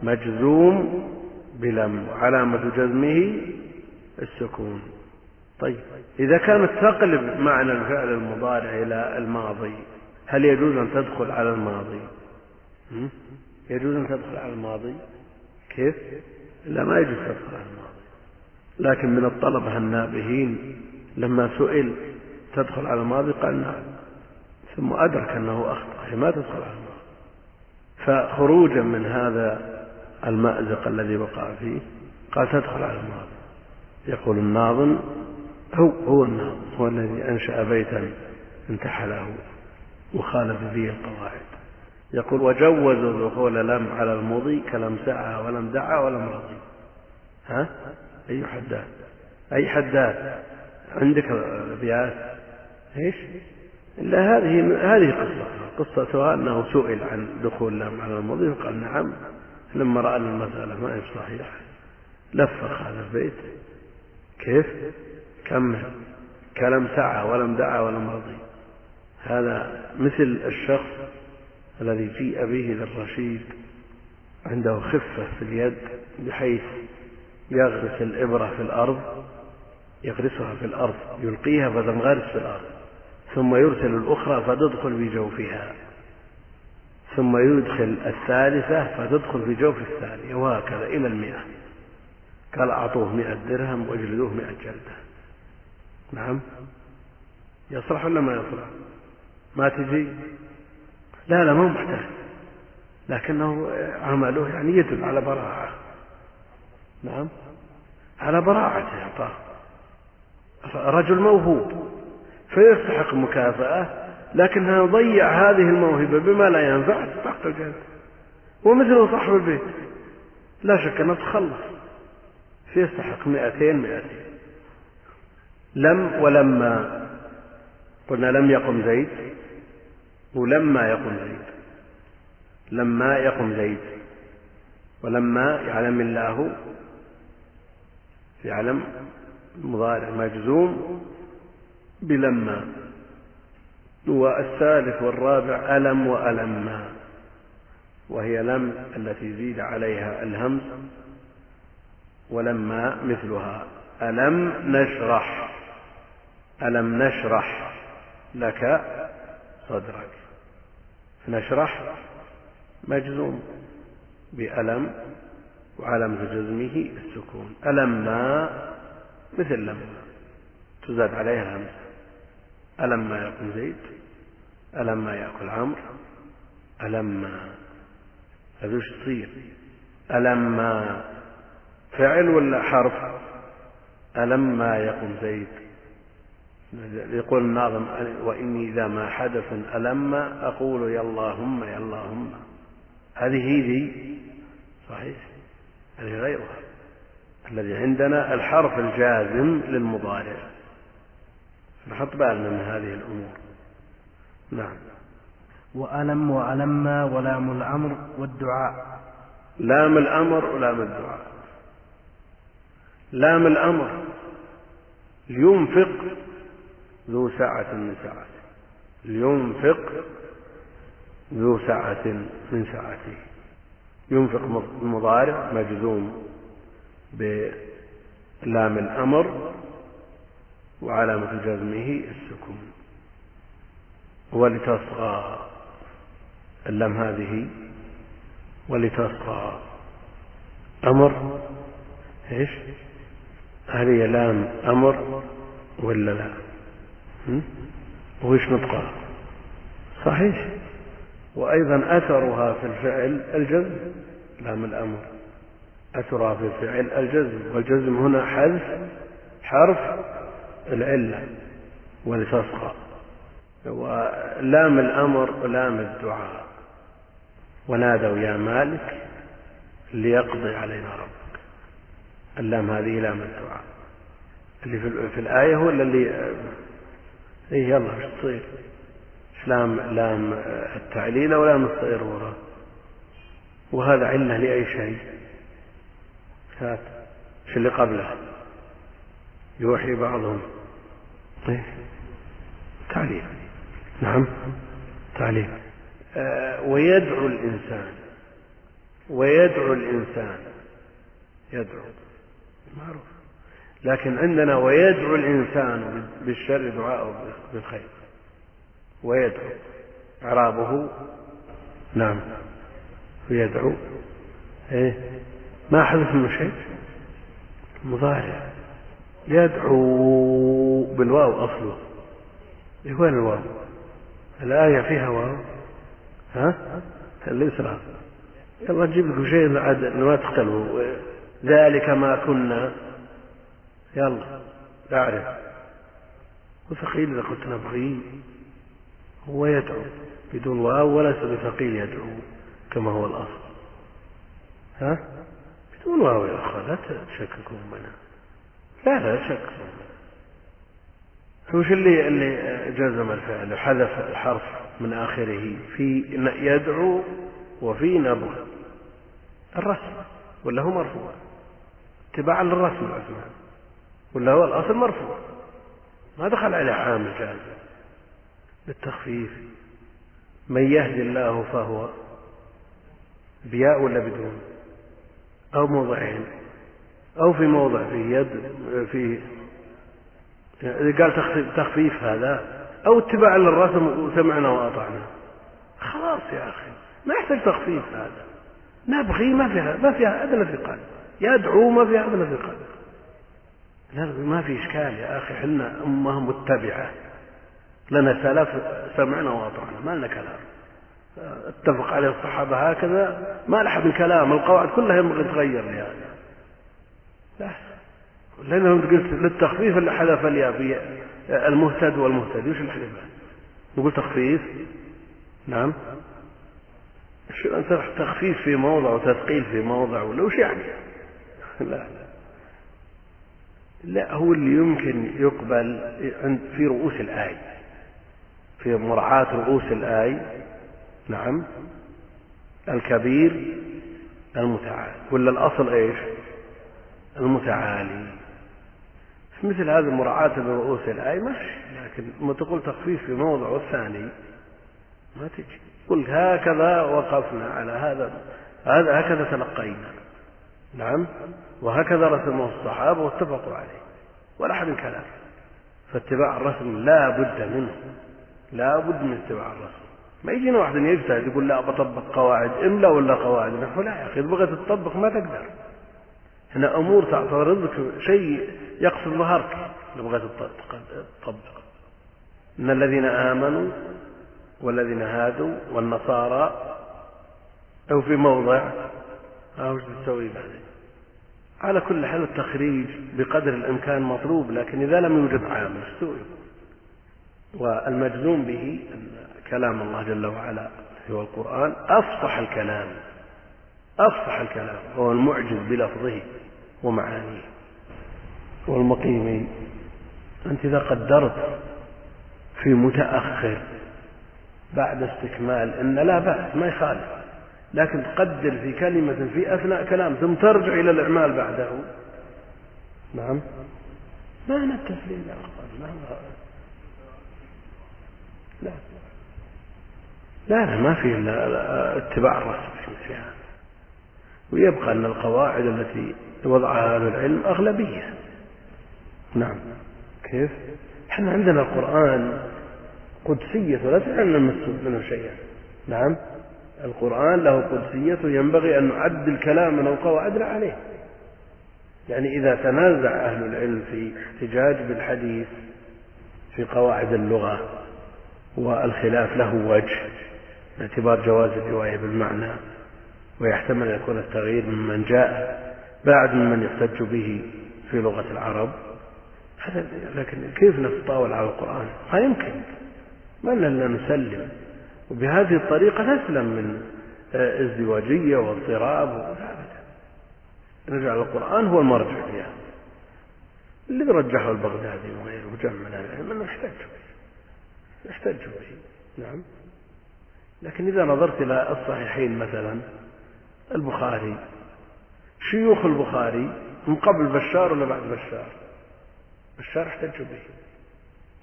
Speaker 2: مجزوم بلم وعلامة جزمه السكون. طيب إذا كانت تقلب معنى الفعل المضارع إلى الماضي هل يجوز أن تدخل على الماضي؟ يجوز أن تدخل على الماضي؟ كيف؟ لا ما يجوز تدخل على الماضي. لكن من الطلبة النابهين لما سئل تدخل على الماضي؟ قال نعم. ثم أدرك أنه أخطأ ما تدخل على الماضي. فخروجا من هذا المأزق الذي وقع فيه قال تدخل على الماضي. يقول الناظم هو هو الناظم هو الذي أنشأ بيتا انتحله وخالف فيه القواعد. يقول وجوزوا دخول لم على المضي كلم سعى ولم دعا ولم رضي. ها؟ أي حداد. أي حداد. عندك أبيات إيش؟ إلا هذه هذه قصة. قصتها أنه سئل عن دخول على المضي فقال نعم. لما رأى المسألة ما هي صحيحة لفق هذا البيت. كيف؟ كمل كلم سعى ولم دعا ولم رضي. هذا مثل الشخص الذي جيء به للرشيد عنده خفة في اليد بحيث يغرس الإبرة في الأرض يغرسها في الأرض يلقيها فتنغرس في الأرض. ثم يرسل الأخرى فتدخل في جوفها. ثم يدخل الثالثة فتدخل في جوف الثانية وهكذا إلى المئة. قال أعطوه مئة درهم وأجلدوه مئة جلدة. نعم. يصلح ولا ما يصلح؟ ما تجي؟ لا لا ما محتاج. لكنه عمله يعني يدل على براعة نعم. على براعته أعطاه. رجل موهوب. فيستحق مكافأة لكنها ضيع هذه الموهبة بما لا ينفع. تستحق الجنة ومثله صاحب البيت. لا شك أنه تخلص. يستحق مئتين مئتين. لم ولما. قلنا لم يقم زيد. ولما يقم زيد. لما يقم زيد. ولما يعلم الله يعلم مضارع مجزوم بلما. والثالث والرابع ألم وألما. وهي لم التي زيد عليها الهمز ولما مثلها. ألم نشرح. ألم نشرح لك صدرك. نشرح مجزوم بألم وعلامة جزمه السكون. ألما مثل لما تزاد عليها همزة ألما يأكل زيد ألما يأكل عمرو؟ ألما هذا وش تصير ألما فعل ولا حرف؟ ألما يقم زيد يقول الناظم وإني إذا ما حدث ألما أقول يا اللهم يا اللهم. هذه ذي صحيح؟ هذه غيرها. الذي عندنا الحرف الجازم للمضارع. نحط بالنا من هذه الأمور. نعم.
Speaker 3: وألم وألما ولام الأمر والدعاء.
Speaker 2: لام الأمر ولام الدعاء. لام الأمر لينفق ذو سعة من سعته. لينفق ذو سعة من سعته. ينفق مضارع مجزوم بلام الأمر وعلامة جزمه السكون. ولتصغى اللام هذه ولتصغى أمر إيش؟ هل هي لام أمر ولا لا؟ وإيش نطقها؟ صحيح. وأيضا أثرها في الفعل الجزم لام الأمر. أثرها في الفعل الجزم والجزم هنا حذف حرف العلة ولتصغى. ولام الأمر ولام الدعاء. ونادوا يا مالك ليقضي علينا ربك. اللام هذه لام الدعاء. اللي في, الآية ولا اللي إيه يلا إيش تصير؟ لام لام التعليل أو لام الصيرورة وهذا علة لأي شيء. هات إيش اللي قبله. يوحي بعضهم. إيه تعليل. نعم. تعليم آه ويدعو الإنسان. ويدعو الإنسان. يدعو. معروف. لكن عندنا ويدعو الإنسان بالشر دعاءه بالخير. ويدعو إعرابه. نعم. ويدعو. إيه؟ ما حدث منه شيء؟ مضارع. يدعو بالواو أصله. إيه وين الواو؟ الآية فيها واو؟ ها؟ اليسرى يلا نجيب لكم شيء بعد ما تختلفوا ذلك ما كنا. يلا. أعرف. وثقيل إذا قلت نبغي. هو يدعو بدون واو وليس بثقيل يدعو كما هو الأصل. ها؟ بدون واو يا أخوان لا تشككوا منها لا لا تشككوا وش اللي اللي جزم الفعل؟ حذف الحرف من آخره في يدعو وفي نبغ. الرسم ولا هو مرفوع؟ اتباعا للرسم عثمان ولا هو الأصل مرفوع. ما دخل عليه عامل جازم بالتخفيف. من يهدي الله فهو بياء ولا بدون؟ أو موضعين. أو في موضع في يد في قال تخفيف هذا أو اتباع للرسم وسمعنا وأطعنا. خلاص يا أخي ما يحتاج تخفيف هذا. نبغي ما فيها ما فيها أدنى ثقل يدعو ما فيها أدنى ثقل ما في إشكال يا أخي حنا أمة متبعة. لنا سلف سمعنا وأطعنا ما لنا كلام. أتفق عليه الصحابة هكذا ما لحد الكلام القواعد كلها ينبغي تغير يعني لا. لأنه قلت للتخفيف اللي حذف الياء في المهتد والمهتدي وش اللي حذفه؟ نقول تخفيف؟ نعم. تخفيف في موضع وتثقيل في موضع ولا وش يعني؟ لا لا. لا هو اللي يمكن يقبل في رؤوس الآية. في مراعاة رؤوس الآية نعم الكبير المتعالي ولا الأصل إيش؟ المتعالي. مثل هذه المراعاة لرؤوس الآية ماشي لكن ما تقول تخفيف في موضع والثاني ما تجي. قل هكذا وقفنا على هذا هذا هكذا تلقينا. نعم وهكذا رسمه الصحابة واتفقوا عليه. ولا أحد كلام فاتباع الرسم لا بد منه. لا بد من اتباع الرسم ما يجينا واحد يجتهد يقول لا بطبق قواعد املا ولا قواعد نحو لا يا أخي تبغى تطبق ما تقدر. هنا أمور تعترض لك شيء يقصد ظهرك. تبغى تطبق إن الذين آمنوا والذين هادوا والنصارى أو في موضع وش تسوي بعدين؟ على كل حال التخريج بقدر الإمكان مطلوب لكن إذا لم يوجد عامل استوي والمجزوم به كلام الله جل وعلا هو القرآن. أفصح الكلام أفصح الكلام هو المعجز بلفظه ومعانيه. والمقيم أنت إذا قدرت في متأخر بعد استكمال أن لا بأس ما يخالف. لكن تقدر في كلمة في أثناء كلام ثم ترجع إلى الإعمال بعده. نعم. ما يا أخوان لا. لا لا ما في إلا اتباع الرسول في مثل هذا ويبقى أن القواعد التي وضعها أهل العلم أغلبية. نعم. كيف؟ إحنا عندنا القرآن قدسية ولا تعلم منه شيئا نعم. القرآن له قدسية ينبغي أن نعدل كلامنا وقواعدنا عليه. يعني إذا تنازع أهل العلم في احتجاج بالحديث في قواعد اللغة والخلاف له وجه باعتبار جواز الرواية بالمعنى ويحتمل أن يكون التغيير ممن جاء بعد ممن يحتج به في لغة العرب. هذا لكن كيف نتطاول على القرآن؟ ما يمكن. ما لنا نسلم. وبهذه الطريقة نسلم من ازدواجية واضطراب. نجعل القرآن هو المرجع فيها اللي رجحه البغدادي وغيره وجمع من العلم نحتج به. يحتج به. نعم. لكن إذا نظرت إلى الصحيحين مثلا البخاري شيوخ البخاري من قبل بشار ولا بعد بشار؟ بشار احتجوا به.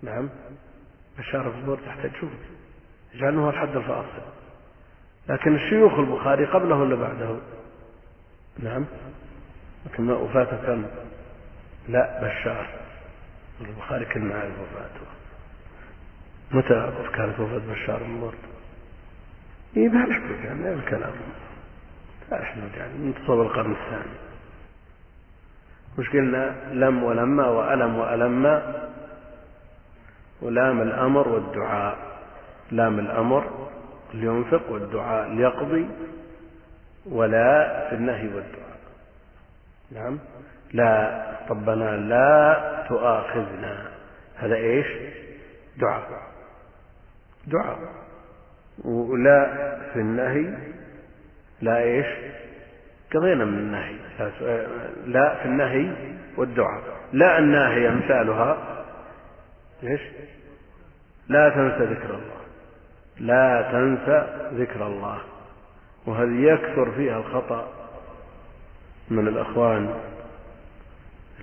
Speaker 2: نعم. بشار الزبور تحتجوا به. يجعلونه هو الحد الفاصل. لكن الشيوخ البخاري قبله ولا بعده؟ نعم. لكن وفاته كم لا بشار. البخاري كان معه وفاته. متى كانت وفاة بشار بن إيه نحكي يعني الكلام. لا يحمد يعني منتصف القرن الثاني. مش قلنا لم ولما وألم وألما ولام الأمر والدعاء. لام الأمر لينفق والدعاء ليقضي ولا في النهي والدعاء. نعم. لا ربنا لا تؤاخذنا. هذا إيش؟ دعاء. دعاء. ولا في النهي لا إيش؟ قضينا من النهي. لا في النهي والدعاء. لا الناهية مثالها إيش؟ لا تنسى ذكر الله. لا تنسى ذكر الله. وهذه يكثر فيها الخطأ من الأخوان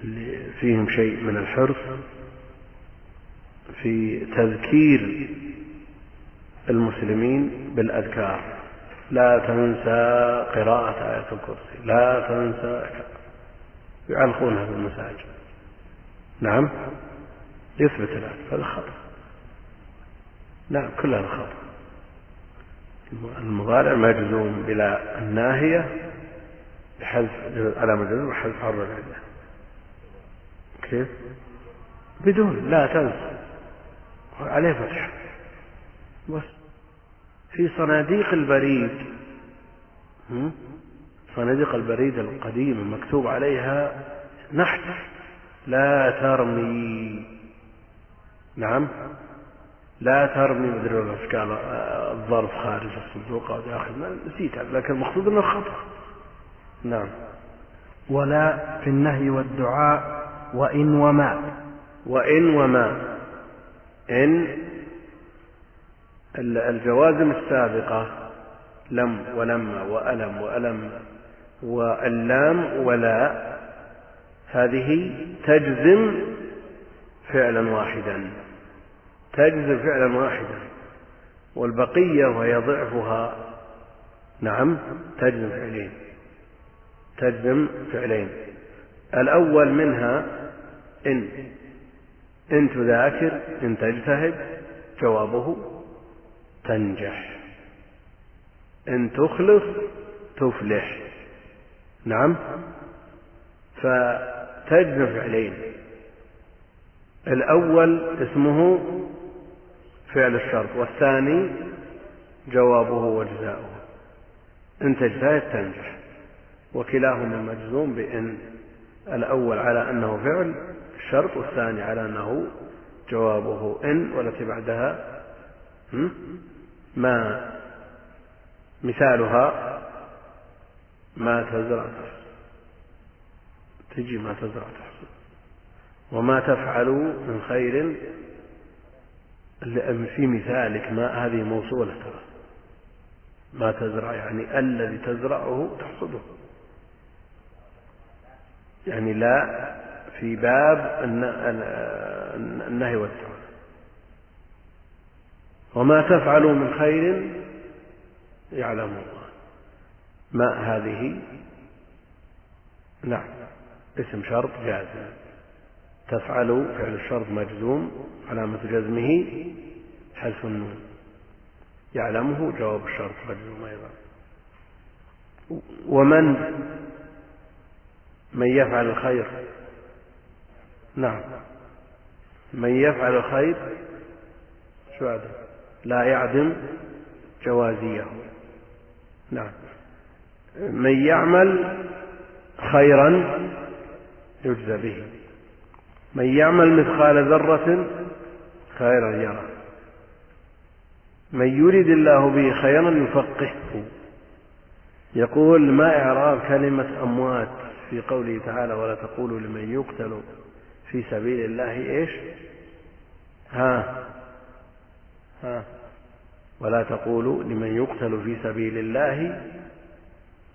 Speaker 2: اللي فيهم شيء من الحرص في تذكير المسلمين بالأذكار. لا تنسى قراءة آية الكرسي. لا تنسى يعلقونها في المساجد. نعم؟ يثبت الآن. هذا خطأ. نعم كل هذا خطأ. المضارع مجزوم بلا الناهية بحذف علامة الجزم وحذف حرف العلة كيف؟ بدون. لا تنسى. عليه فتح. في صناديق البريد. صناديق البريد القديمة مكتوب عليها نحت لا ترمي. نعم. لا ترمي. مدري كان الظرف خارج الصندوق أو داخل. نسيت. لكن المقصود إنه خطأ. نعم.
Speaker 3: ولا في النهي والدعاء وإن وما.
Speaker 2: وإن وما. إن الجوازم السابقة لم ولما وألم وألم واللام ولا هذه تجزم فعلا واحدا تجزم فعلا واحدا والبقية وهي ضعفها نعم تجزم فعلين تجزم فعلين. الأول منها إن إن تذاكر إن تجتهد جوابه تنجح. إن تخلص تفلح. نعم؟ فتجزم فعلين الأول اسمه فعل الشرط والثاني جوابه وجزاؤه. إن تجتهد تنجح. وكلاهما مجزوم بإن الأول على أنه فعل الشرط والثاني على أنه جوابه إن والتي بعدها ما مثالها ما تزرع تجي ما تزرع تحصل وما تفعلوا من خير في مثالك ما هذه موصولة ترى. ما تزرع يعني الذي تزرعه تحصده. يعني لا في باب النهي والتعالى وما تفعلوا من خير يعلم الله. ما هذه؟ نعم اسم شرط جازم. تفعل فعل الشرط مجزوم علامة جزمه حذف النون. يعلمه جواب الشرط مجزوم أيضا. ومن؟ من يفعل الخير؟ نعم. من يفعل الخير؟ شو هذا؟ لا يعدم جوازيه. نعم. من يعمل خيرا يجزى به. من يعمل مثقال ذرة خيرا يرى من يريد الله به خيرا يفقهه. يقول ما إعراب كلمة أموات في قوله تعالى ولا تقولوا لمن يقتل في سبيل الله إيش؟ ها ولا تقولوا لمن يقتل في سبيل الله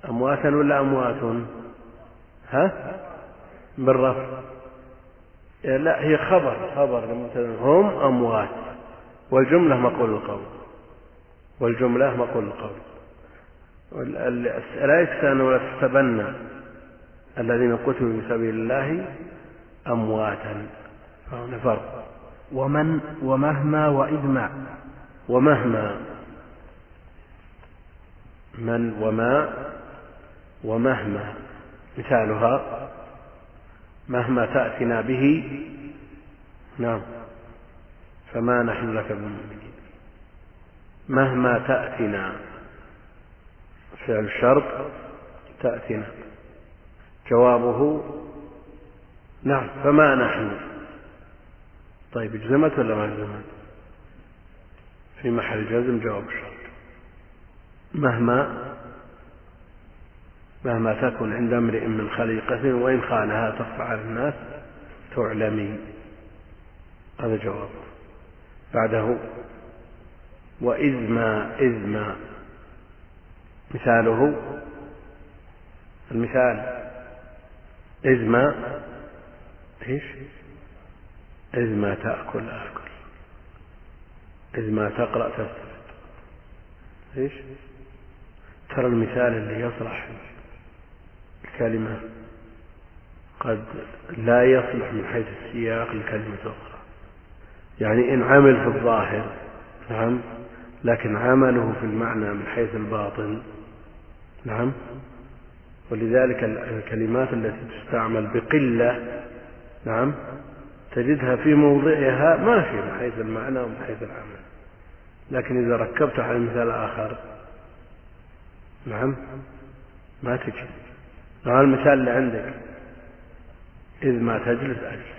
Speaker 2: أمواتا ولا أموات؟ ها؟ بالرفع لا هي خبر خبر هم أموات. والجملة مقول القول. والجملة مقول القول. لا يستأن ولا تحسبن الذين قتلوا في سبيل الله أمواتا. فهنا فرق.
Speaker 3: ومن ومهما وإذ
Speaker 2: ومهما. من وما ومهما. مثالها مهما تأتنا به. نعم. فما نحن لك بمؤمنين مهما تأتنا فعل الشرط تأتنا جوابه نعم. فما نحن طيب اجزمت ولا ما اجزمت؟ في محل جزم جواب الشرط مهما مهما تكن عند امرئ من خليقة وإن خانها تخفى على الناس تعلمي. هذا جواب. بعده وإذ ما إذ ما مثاله المثال إذ ما إيش؟ إذ ما تأكل آكل. إذ ما تقرأ تستفد إيش؟ ترى المثال اللي يصلح الكلمة. قد لا يصلح من حيث السياق لكلمة أخرى يعني إن عمل في الظاهر نعم لكن عمله في المعنى من حيث الباطن نعم. ولذلك الكلمات التي تستعمل بقلة نعم تجدها في موضعها ماشية من حيث المعنى ومن حيث العمل. لكن إذا ركبت على مثال آخر نعم ما تجي هذا المثال اللي عندك إذ ما تجلس أجلس.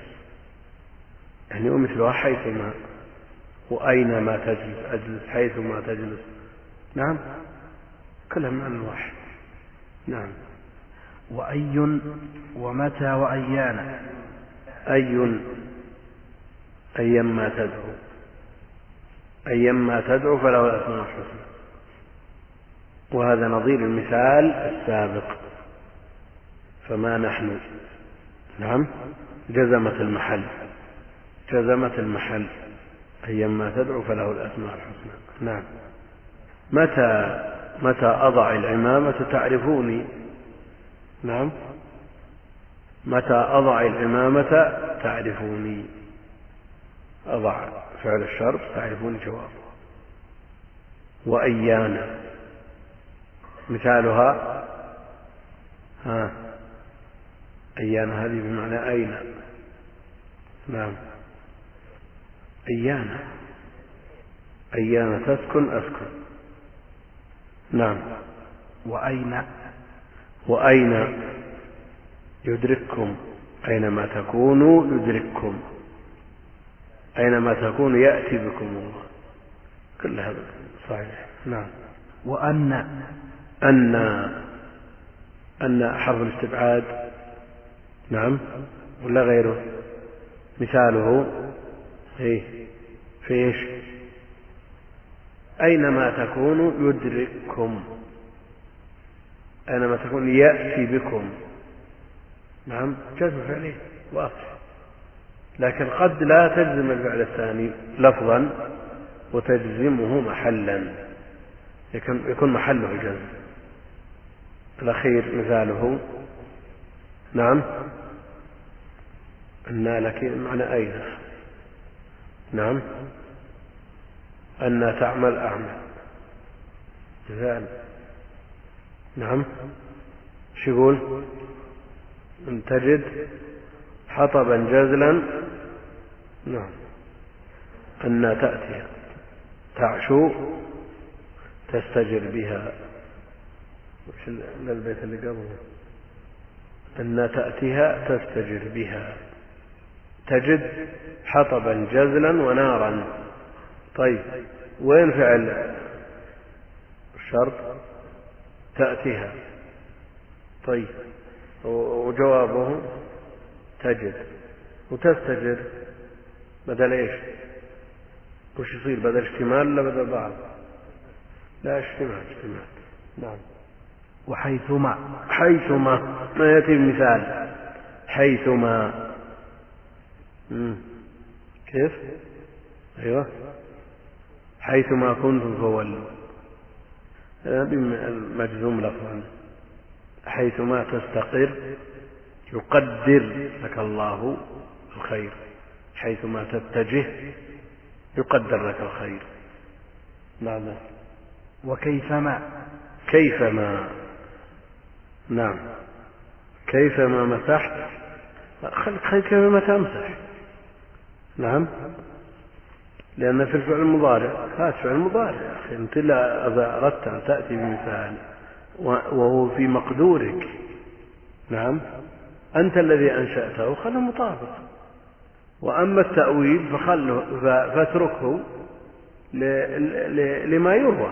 Speaker 2: يعني ومثلها حيثما وأين ما تجلس أجلس حيث ما تجلس. نعم كلها معنى واحد. نعم.
Speaker 3: وأي ومتى وأيان
Speaker 2: أي أيما تدعو. أيما تدعو فله الأسماء الحسنى. وهذا نظير المثال السابق. فما نحن؟ نعم. جزمت المحل. جزمت المحل. أيما تدعو فله الأسماء الحسنى. نعم. متى متى أضع العمامة تعرفوني؟ نعم. متى أضع العمامة تعرفوني. أضع فعل الشرط تعرفون جوابه. وأيانا مثالها ها أيانا هذه بمعنى أين. نعم. أيانا أيانا تسكن أسكن. نعم.
Speaker 3: وأين.
Speaker 2: وأين. يدرككم أينما تكونوا يدرككم. أينما تكونوا يأتي بكم الله. كل هذا صحيح. نعم.
Speaker 3: وأن
Speaker 2: أن أن حرف الاستبعاد نعم ولا غيره؟ مثاله إيه في إيش؟ أينما تكونوا يدرككم. أينما تكون يأتي بكم. نعم. جزم فعلي واضح. لكن قد لا تجزم الفعل الثاني لفظا وتجزمه محلا. يكون محله جزم. الأخير مثاله. نعم. أن لك معنى أين؟ نعم. أن تعمل أعمل. مثال نعم. شو يقول؟ أن تجد حطبا جزلا. نعم. أن تأتي تعشو تستجر بها. وش البيت اللي قبله؟ أن تأتيها تستجر بها. تجد حطبا جزلا ونارا. طيب وين فعل الشرط؟ تأتيها. طيب. وجوابه تجد. وتستجر بدل إيش؟ وش يصير بدل اشتمال ولا بدل بعض؟ لا اشتمال اشتمال نعم.
Speaker 3: وحيثما.
Speaker 2: حيثما. ما يأتي المثال. حيثما. مم. كيف؟ أيوه. حيثما كنتم فولوا. مجزوم لفظا حيثما تستقر يقدر لك الله الخير. حيثما تتجه يقدر لك الخير. نعم.
Speaker 3: وكيفما؟
Speaker 2: كيفما؟ نعم. كيفما مسحت؟ خليك كيفما تمسح؟ نعم. لأن في الفعل المضارع هذا فعل مضارع أخي. أنت لا إذا أردت أن تأتي بمثال. وهو في مقدورك. نعم. أنت الذي أنشأته خله مطابق. وأما التأويل فخله فاتركه لما يروى.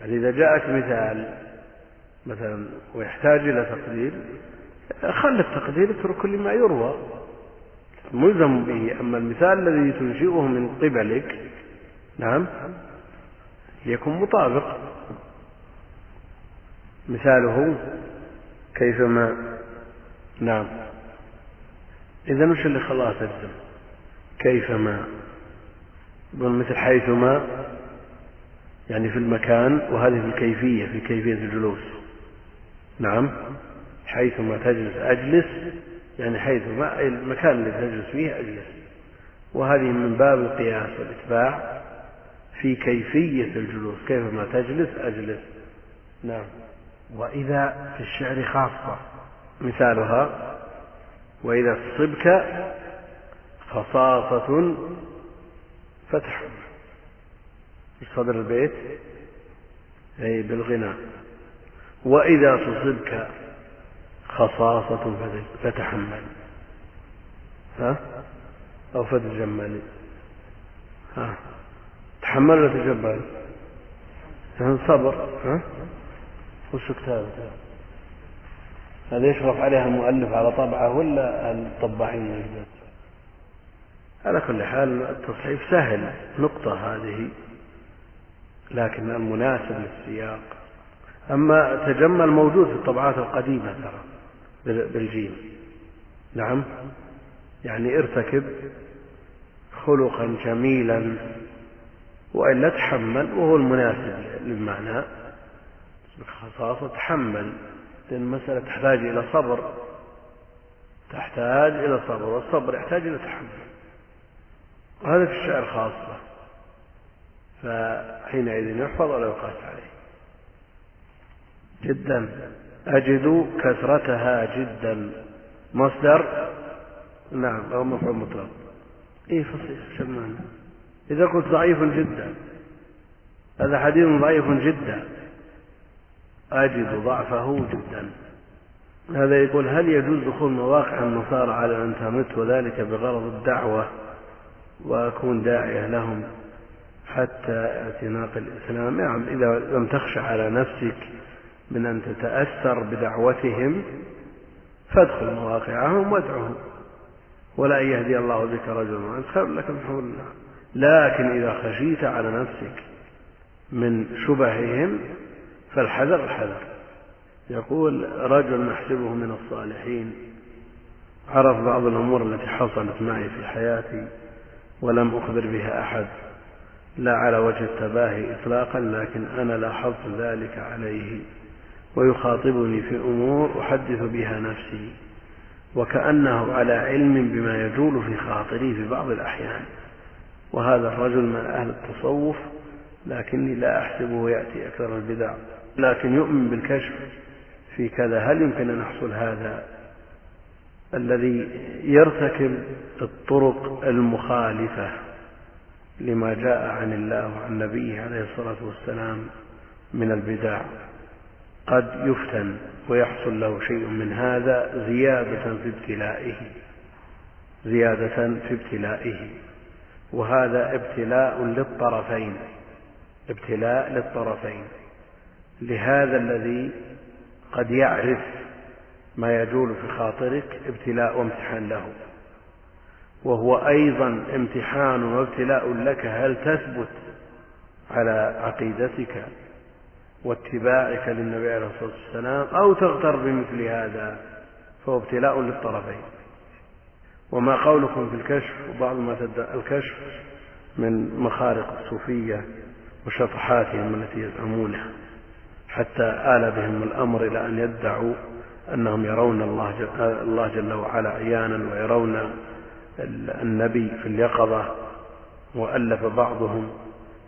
Speaker 2: يعني إذا جاءك مثال مثلا ويحتاج إلى تقدير خل التقدير اترك لما يروى. ملزم به. أما المثال الذي تنشئه من قبلك نعم يكون مطابق. مثاله كيفما؟ نعم. إذا وش اللي خلاها تجزم كيفما؟ يقول مثل حيثما يعني في المكان وهذه في الكيفية في كيفية الجلوس. نعم. حيثما تجلس أجلس يعني حيثما المكان الذي تجلس فيه أجلس. وهذه من باب القياس والإتباع في كيفية الجلوس. كيفما تجلس أجلس. نعم.
Speaker 3: وإذا في الشعر خاصة.
Speaker 2: مثالها وإذا الصبك خصاصة فتح. في صدر البيت أي بالغناء وإذا تصبك خصاصة فتحمل ها؟ أو فتجمل ها؟ تحمل ولا تجمل صبر. ها؟ وش كتابته
Speaker 1: هذا يشرف عليها المؤلف على طبعه ولا الطباعين
Speaker 2: على كل حال التصحيف سهل نقطة هذه لكن المناسب للسياق. أما تجمل موجود في الطبعات القديمة ترى بالجيم. نعم. يعني ارتكب خلقا جميلا وإلا تحمل وهو المناسب للمعنى. خصاصة تحمل لأن المسألة تحتاج إلى صبر. تحتاج إلى صبر والصبر يحتاج إلى تحمل. وهذا في الشعر خاصة. فحينئذ يحفظ ولا يقاس عليه. جدا. أجد كثرتها جدا. مصدر؟ نعم أو مفعول مطلق. إيه فصيح شمال إذا قلت ضعيف جدا. هذا حديث ضعيف جدا. أجد ضعفه جدا. هذا يقول هل يجوز دخول مواقع النصارى على الإنترنت وذلك بغرض الدعوة وأكون داعية لهم حتى اعتناق الإسلام؟ نعم إذا لم تخشى على نفسك من أن تتأثر بدعوتهم فادخل مواقعهم وادعهم. ولا أن يهدي الله بك رجلا خير لك من حول الله. لكن إذا خشيت على نفسك من شبههم فالحذر الحذر. يقول رجل نحسبه من الصالحين. عرف بعض الأمور التي حصلت معي في حياتي ولم أخبر بها أحد. لا على وجه التباهي إطلاقا لكن أنا لاحظت ذلك عليه. ويخاطبني في أمور أحدث بها نفسي. وكأنه على علم بما يجول في خاطري في بعض الأحيان. وهذا الرجل من أهل التصوف لكني لا أحسبه يأتي أكثر البدع. لكن يؤمن بالكشف في كذا. هل يمكن أن يحصل هذا الذي يرتكب الطرق المخالفة لما جاء عن الله وعن نبيه عليه الصلاة والسلام من البدع؟ قد يفتن ويحصل له شيء من هذا زيادة في ابتلائه زيادة في ابتلائه. وهذا ابتلاء للطرفين ابتلاء للطرفين. لهذا الذي قد يعرف ما يجول في خاطرك ابتلاء وامتحان له. وهو أيضا امتحان وابتلاء لك هل تثبت على عقيدتك واتباعك للنبي عليه الصلاة والسلام أو تغتر بمثل هذا فهو ابتلاء للطرفين؟ وما قولكم في الكشف؟ وبعض ما الكشف من مخارق الصوفية وشطحاتهم التي يزعمونها. حتى آل بهم الأمر إلى أن يدعوا أنهم يرون الله جل, الله جل وعلا عيانا ويرون النبي في اليقظة وألف بعضهم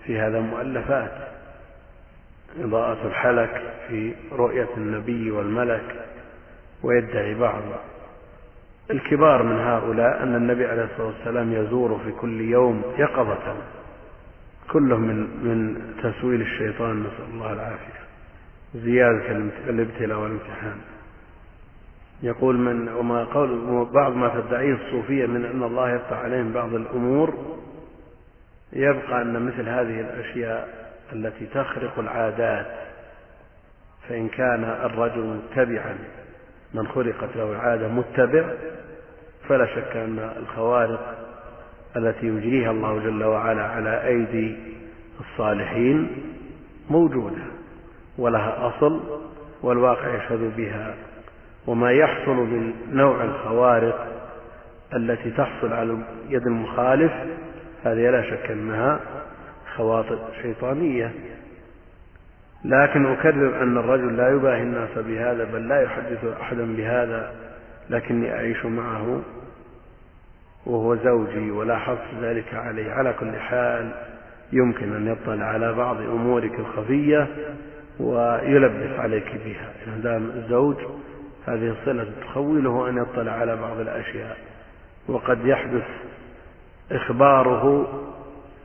Speaker 2: في هذا مؤلفات إضاءة الحلك في رؤية النبي والملك ويدعي بعض. الكبار من هؤلاء أن النبي عليه الصلاة والسلام يزور في كل يوم يقظة. كله من من تسويل الشيطان نسأل الله العافية. زيادة الابتلاء والامتحان. يقول من وما قول بعض ما تدعيه الصوفية من أن الله يفتح عليهم بعض الأمور يبقى أن مثل هذه الأشياء التي تخرق العادات فإن كان الرجل متبعا من خلقت له العادة متبع فلا شك أن الخوارق التي يجريها الله جل وعلا على أيدي الصالحين موجودة. ولها أصل والواقع يشهد بها وما يحصل من نوع الخوارق التي تحصل على يد المخالف هذه لا شك أنها خواطر شيطانية. لكن أكرر أن الرجل لا يباهي الناس بهذا بل لا يحدث أحدا بهذا لكني أعيش معه وهو زوجي ولاحظت ذلك عليه. على كل حال يمكن أن يطلع على بعض أمورك الخفية ويلبس عليك بها. إن دام الزوج هذه الصلة تخوله أن يطلع على بعض الأشياء وقد يحدث إخباره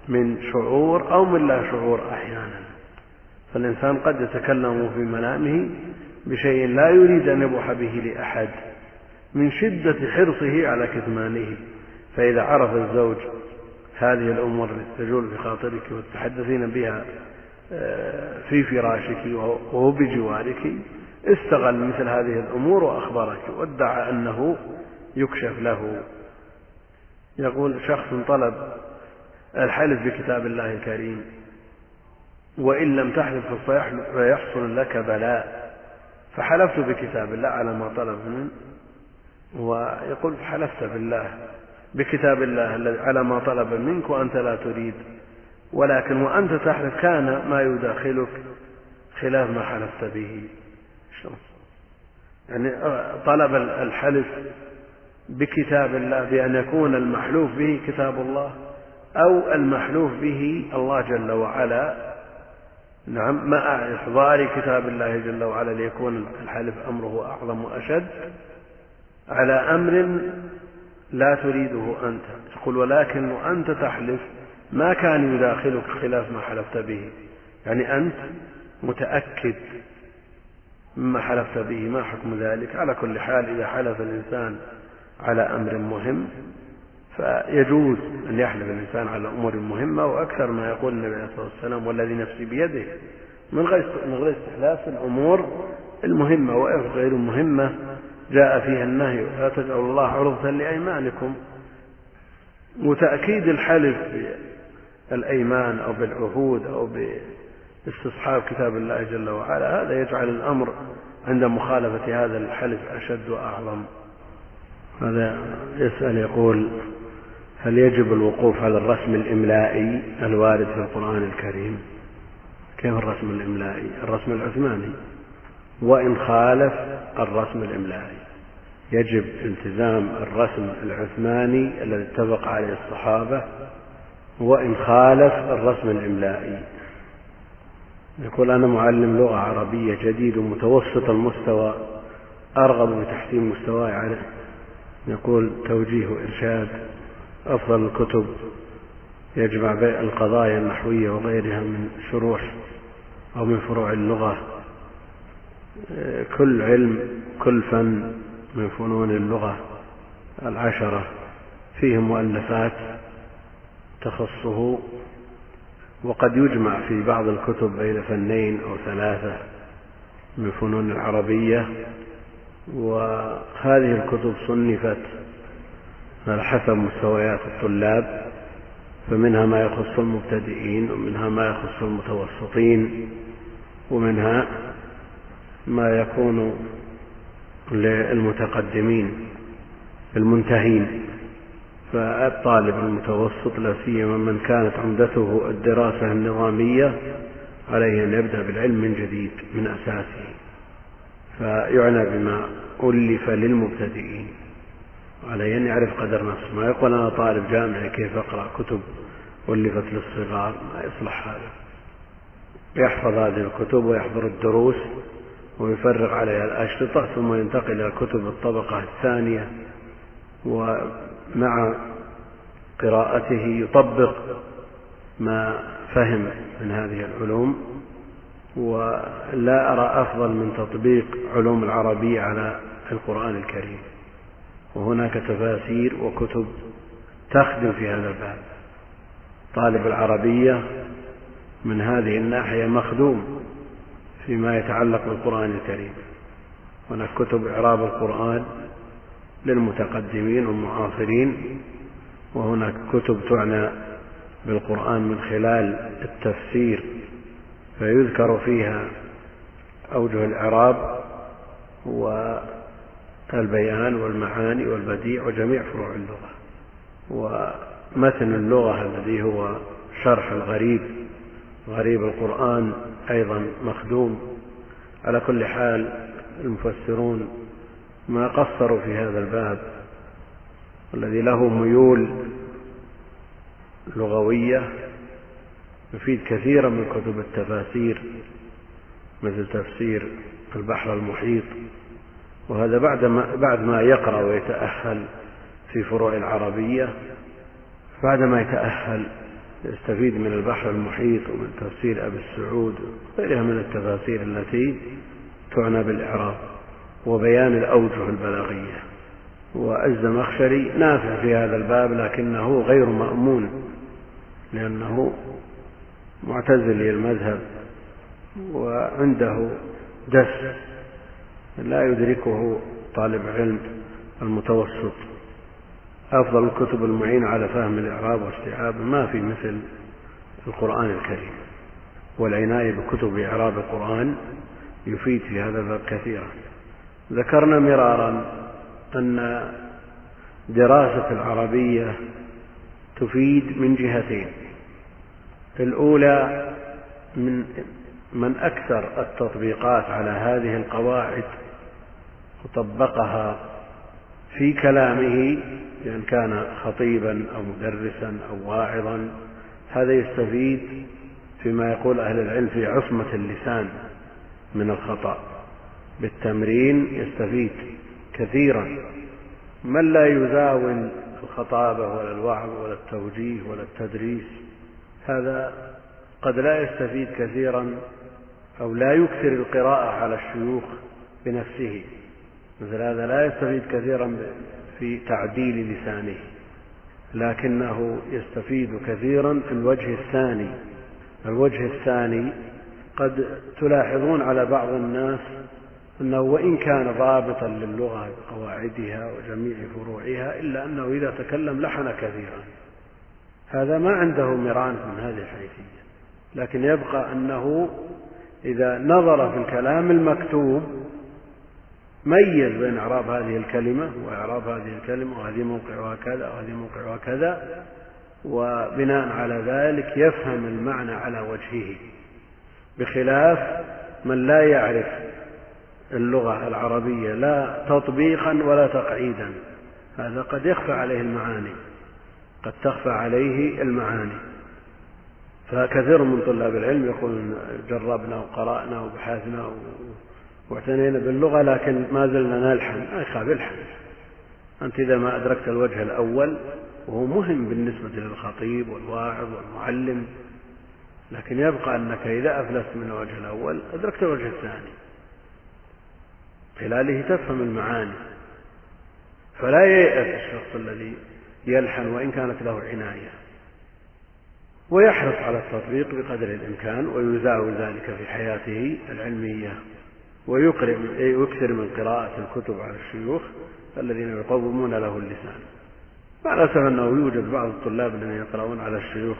Speaker 2: من شعور أو من لا شعور أحيانا. فالإنسان قد يتكلم في منامه بشيء لا يريد أن يبوح به لأحد من شدة حرصه على كتمانه. فإذا عرف الزوج هذه الأمور التي تجول في خاطرك وتتحدثين بها في فراشك وهو بجوارك استغل مثل هذه الأمور وأخبرك وادعى أنه يكشف له. يقول شخص طلب الحلف بكتاب الله الكريم وإن لم تحلف فيحصل لك بلاء. فحلفت بكتاب الله على ما طلب منه ويقول حلفت بالله بكتاب الله على ما طلب منك وأنت لا تريد. ولكن وأنت تحلف كان ما يداخلك خلاف ما حلفت به. يعني طلب الحلف بكتاب الله بأن يكون المحلوف به كتاب الله أو المحلوف به الله جل وعلا. نعم مع إحضار كتاب الله جل وعلا ليكون الحلف أمره أعظم وأشد. على أمر لا تريده أنت. تقول ولكن وأنت تحلف ما كان يداخلك خلاف ما حلفت به. يعني أنت متأكد مما حلفت به. ما حكم ذلك؟ على كل حال إذا حلف الإنسان على أمر مهم فيجوز أن يحلف الإنسان على أمور مهمة وأكثر ما يقول النبي عليه الصلاة والسلام والذي نفسي بيده. من غير من غير استحلاف الأمور المهمة. وغير المهمة جاء فيها النهي لا تجعلوا الله عرضة لأيمانكم. وتأكيد الحلف بالأيمان أو بالعهود أو باستصحاب كتاب الله جل وعلا هذا يجعل الأمر عند مخالفة هذا الحلف أشد وأعظم. هذا يسأل يقول هل يجب الوقوف على الرسم الإملائي الوارد في القرآن الكريم؟ كيف الرسم الإملائي؟ الرسم العثماني. وإن خالف الرسم الإملائي. يجب التزام الرسم العثماني الذي اتفق عليه الصحابة وإن خالف الرسم الإملائي. يقول أنا معلم لغة عربية جديد ومتوسط المستوى أرغب بتحسين مستواي عليه. يقول توجيه وإرشاد أفضل الكتب يجمع بين القضايا النحوية وغيرها من شروح أو من فروع اللغة. كل علم كل فن من فنون اللغة العشرة. فيه مؤلفات تخصه وقد يجمع في بعض الكتب بين فنين أو ثلاثة من فنون العربية وهذه الكتب صنفت على حسب مستويات الطلاب فمنها ما يخص المبتدئين ومنها ما يخص المتوسطين ومنها ما يكون للمتقدمين المنتهين. فالطالب المتوسط لا سيما من كانت عمدته الدراسة النظامية عليه أن يبدأ بالعلم من جديد من أساسه. فيعنى بما ألف للمبتدئين. عليه أن يعرف قدر نفسه. ما يقول أنا طالب جامعي كيف أقرأ كتب؟ ألفت للصغار ما يصلح هذا. يحفظ هذه الكتب ويحضر الدروس ويفرغ عليها الأشرطة ثم ينتقل إلى كتب الطبقة الثانية ومع قراءته يطبق ما فهم من هذه العلوم ولا أرى أفضل من تطبيق علوم العربية على القرآن الكريم. وهناك تفاسير وكتب تخدم في هذا الباب. طالب العربية من هذه الناحية مخدوم فيما يتعلق بالقرآن الكريم. هناك كتب إعراب القرآن للمتقدمين والمعاصرين وهناك كتب تعنى بالقرآن من خلال التفسير فيذكر فيها أوجه الإعراب والبيان والمعاني والبديع وجميع فروع اللغة. ومتن اللغة الذي هو شرح الغريب غريب القرآن أيضا مخدوم. على كل حال المفسرون ما قصروا في هذا الباب والذي له ميول لغوية يفيد كثيرا من كتب التفاسير مثل تفسير البحر المحيط وهذا بعد ما, بعد ما يقرأ ويتأهل في فروع العربية بعد ما يتأهل يستفيد من البحر المحيط ومن تفسير أبي السعود وغيرها من التفاسير التي تعنى بالإعراب. وبيان الأوجه البلاغية. والزمخشري نافع في هذا الباب لكنه غير مأمون لأنه معتزلي المذهب وعنده دس لا يدركه طالب علم المتوسط. أفضل الكتب المعينة على فهم الإعراب واستيعاب ما في مثل القرآن الكريم. والعناية بكتب إعراب القرآن يفيد في هذا الباب كثيرا. ذكرنا مرارا أن دراسة العربية تفيد من جهتين. الأولى من من أكثر التطبيقات على هذه القواعد وطبقها في كلامه بأن كان خطيبا أو مدرسا أو واعظا هذا يستفيد فيما يقول أهل العلم في عصمة اللسان من الخطأ. بالتمرين يستفيد كثيرا. من لا يزاول الخطابة ولا الوعظ ولا التوجيه ولا التدريس هذا قد لا يستفيد كثيرا أو لا يكثر القراءة على الشيوخ بنفسه. مثل هذا لا يستفيد كثيرا في تعديل لسانه لكنه يستفيد كثيرا في الوجه الثاني. الوجه الثاني قد تلاحظون على بعض الناس أنه وإن كان ضابطا للغة بقواعدها وجميع فروعها إلا أنه إذا تكلم لحن كثيرا. هذا ما عنده مران من هذه الحيثية. لكن يبقى أنه إذا نظر في الكلام المكتوب ميز بين إعراب هذه الكلمة وإعراب هذه الكلمة وهذه موقعها كذا وهذه موقعها كذا وبناء على ذلك يفهم المعنى على وجهه. بخلاف من لا يعرف اللغة العربية لا تطبيقا ولا تقعيدا. هذا قد يخفى عليه المعاني قد تخفى عليه المعاني. فكثير من طلاب العلم يقولون جربنا وقرأنا وبحثنا واعتنينا باللغة لكن ما زلنا نلحن. ما يخاف الحن أنت إذا ما أدركت الوجه الأول وهو مهم بالنسبة للخطيب والواعظ والمعلم لكن يبقى أنك إذا أفلست من الوجه الأول أدركت الوجه الثاني. خلاله تفهم المعاني. فلا ييأس الشخص الذي يلحن وإن كانت له عناية. ويحرص على التطبيق بقدر الإمكان ويزاول ذلك في حياته العلمية. ويكثر من قراءة الكتب على الشيوخ الذين يقومون له اللسان. مع الأسف أنه يوجد بعض الطلاب الذين يقرؤون على الشيوخ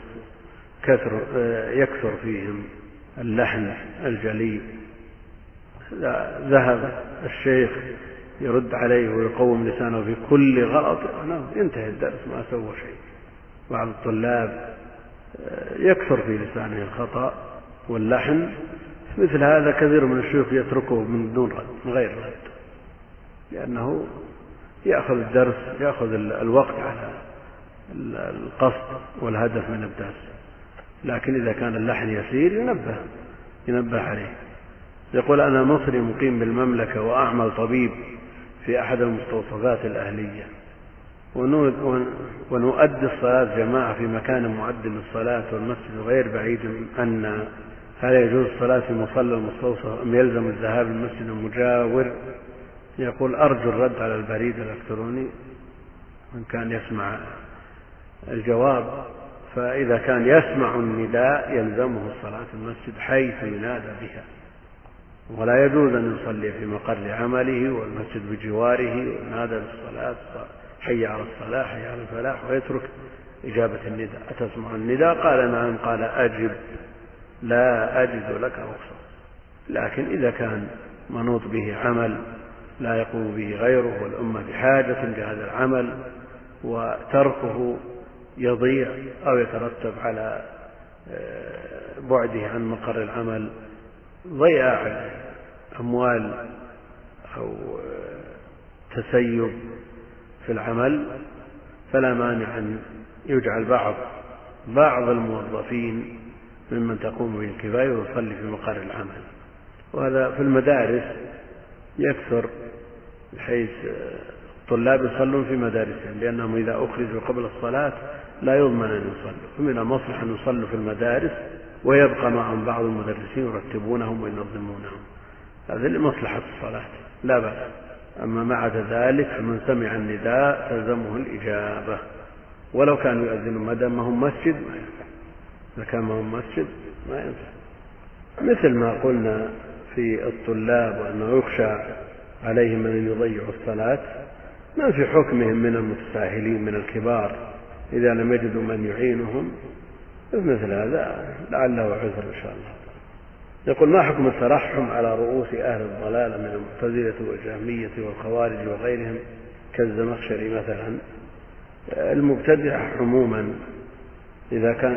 Speaker 2: كثر يكثر فيهم اللحن الجلي. ذهب الشيخ يرد عليه ويقوم لسانه في كل غلط ينتهي الدرس ما سوى شيء. بعض الطلاب يكثر في لسانه الخطأ واللحن. مثل هذا كثير من الشيوخ يتركه من دون رد من غير رد. لأنه يأخذ الدرس يأخذ الوقت على القصد والهدف من الدرس. لكن إذا كان اللحن يسير ينبه ينبه عليه. يقول أنا مصري مقيم بالمملكة وأعمل طبيب في أحد المستوصفات الأهلية. ونؤدي الصلاة جماعة في مكان معد للصلاة والمسجد غير بعيد أن هل يجوز الصلاة في مصلى المستوصف أم يلزم الذهاب للمسجد المجاور؟ يقول أرجو الرد على البريد الإلكتروني من كان يسمع الجواب. فإذا كان يسمع النداء يلزمه الصلاة في المسجد حيث ينادى بها. ولا يجوز أن يصلي في مقر عمله والمسجد بجواره وينادى بالصلاة حي على الصلاة حي على الفلاح ويترك إجابة النداء. أتسمع النداء؟ قال نعم. قال أجب. لا أجد لك رخصة. لكن إذا كان منوط به عمل لا يقوم به غيره والأمة بحاجة لهذا العمل وتركه يضيع أو يترتب على آه، بعده عن مقر العمل ضياع أموال أو تسيب في العمل فلا مانع أن يجعل بعض بعض الموظفين ممن تقوم به الكفاية ويصلي في مقر العمل. وهذا في المدارس يكثر بحيث الطلاب يصلون في مدارسهم لأنهم إذا أخرجوا قبل الصلاة لا يضمن أن يصلوا. فمن المصلحة أن يصلوا في المدارس ويبقى معهم بعض المدرسين يرتبونهم وينظمونهم. هذا لمصلحة الصلاة لا بأس. أما مع ذلك فمن سمع النداء تلزمه الإجابة. ولو كانوا يؤذنون ما دام هم مسجد ما ينفع. إذا كان ما هم مسجد ما ينفع. مثل ما قلنا في الطلاب وأنه يخشى عليهم أن يضيعوا الصلاة ما في حكمهم من المتساهلين من الكبار. إذا لم يجدوا من يعينهم مثل هذا لعله عذر إن شاء الله. يقول ما حكم الترحم على رؤوس أهل الضلال من المعتزلة والجهمية والخوارج وغيرهم كالزمخشري مثلا؟ المبتدعة عموما إذا كان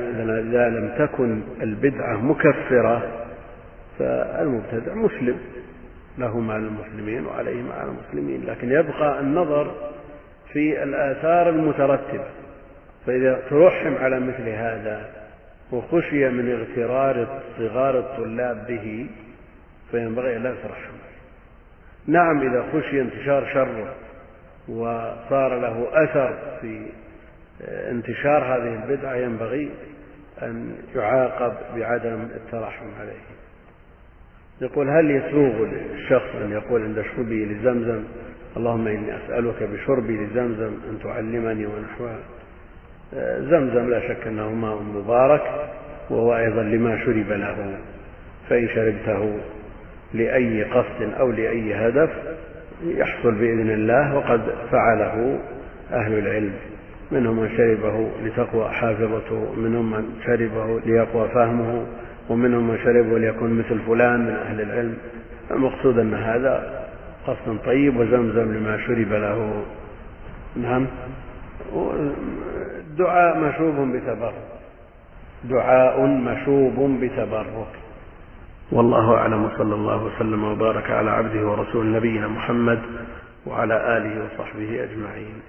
Speaker 2: إذا لم تكن البدعة مكفرة فالمبتدع مسلم له مع المسلمين وعليه مع المسلمين لكن يبقى النظر في الآثار المترتبة. فإذا ترحم على مثل هذا وخشي من اغترار صغار الطلاب به فينبغي لا يترحم نعم إذا خشي انتشار شره وصار له أثر في انتشار هذه البدعة ينبغي أن يعاقب بعدم الترحم عليه. يقول هل يسوغ للشخص أن يقول عند شربه لزمزم اللهم إني أسألك بشربي لزمزم أن تعلمني ونحوها زمزم لا شك أنه ماء مبارك وهو أيضا لما شرب له فإن شربته لأي قصد أو لأي هدف يحصل بإذن الله وقد فعله أهل العلم منهم من شربه لتقوى حافظته منهم من شربه ليقوى فهمه ومنهم من شربه ليكون مثل فلان من أهل العلم. المقصود أن هذا قصد طيب وزمزم لما شرب له نعم. دعاء مشوب بتبرك. دعاء مشوب بتبرك. والله أعلم وصلى الله وسلم وبارك على عبده ورسول نبينا محمد وعلى آله وصحبه أجمعين.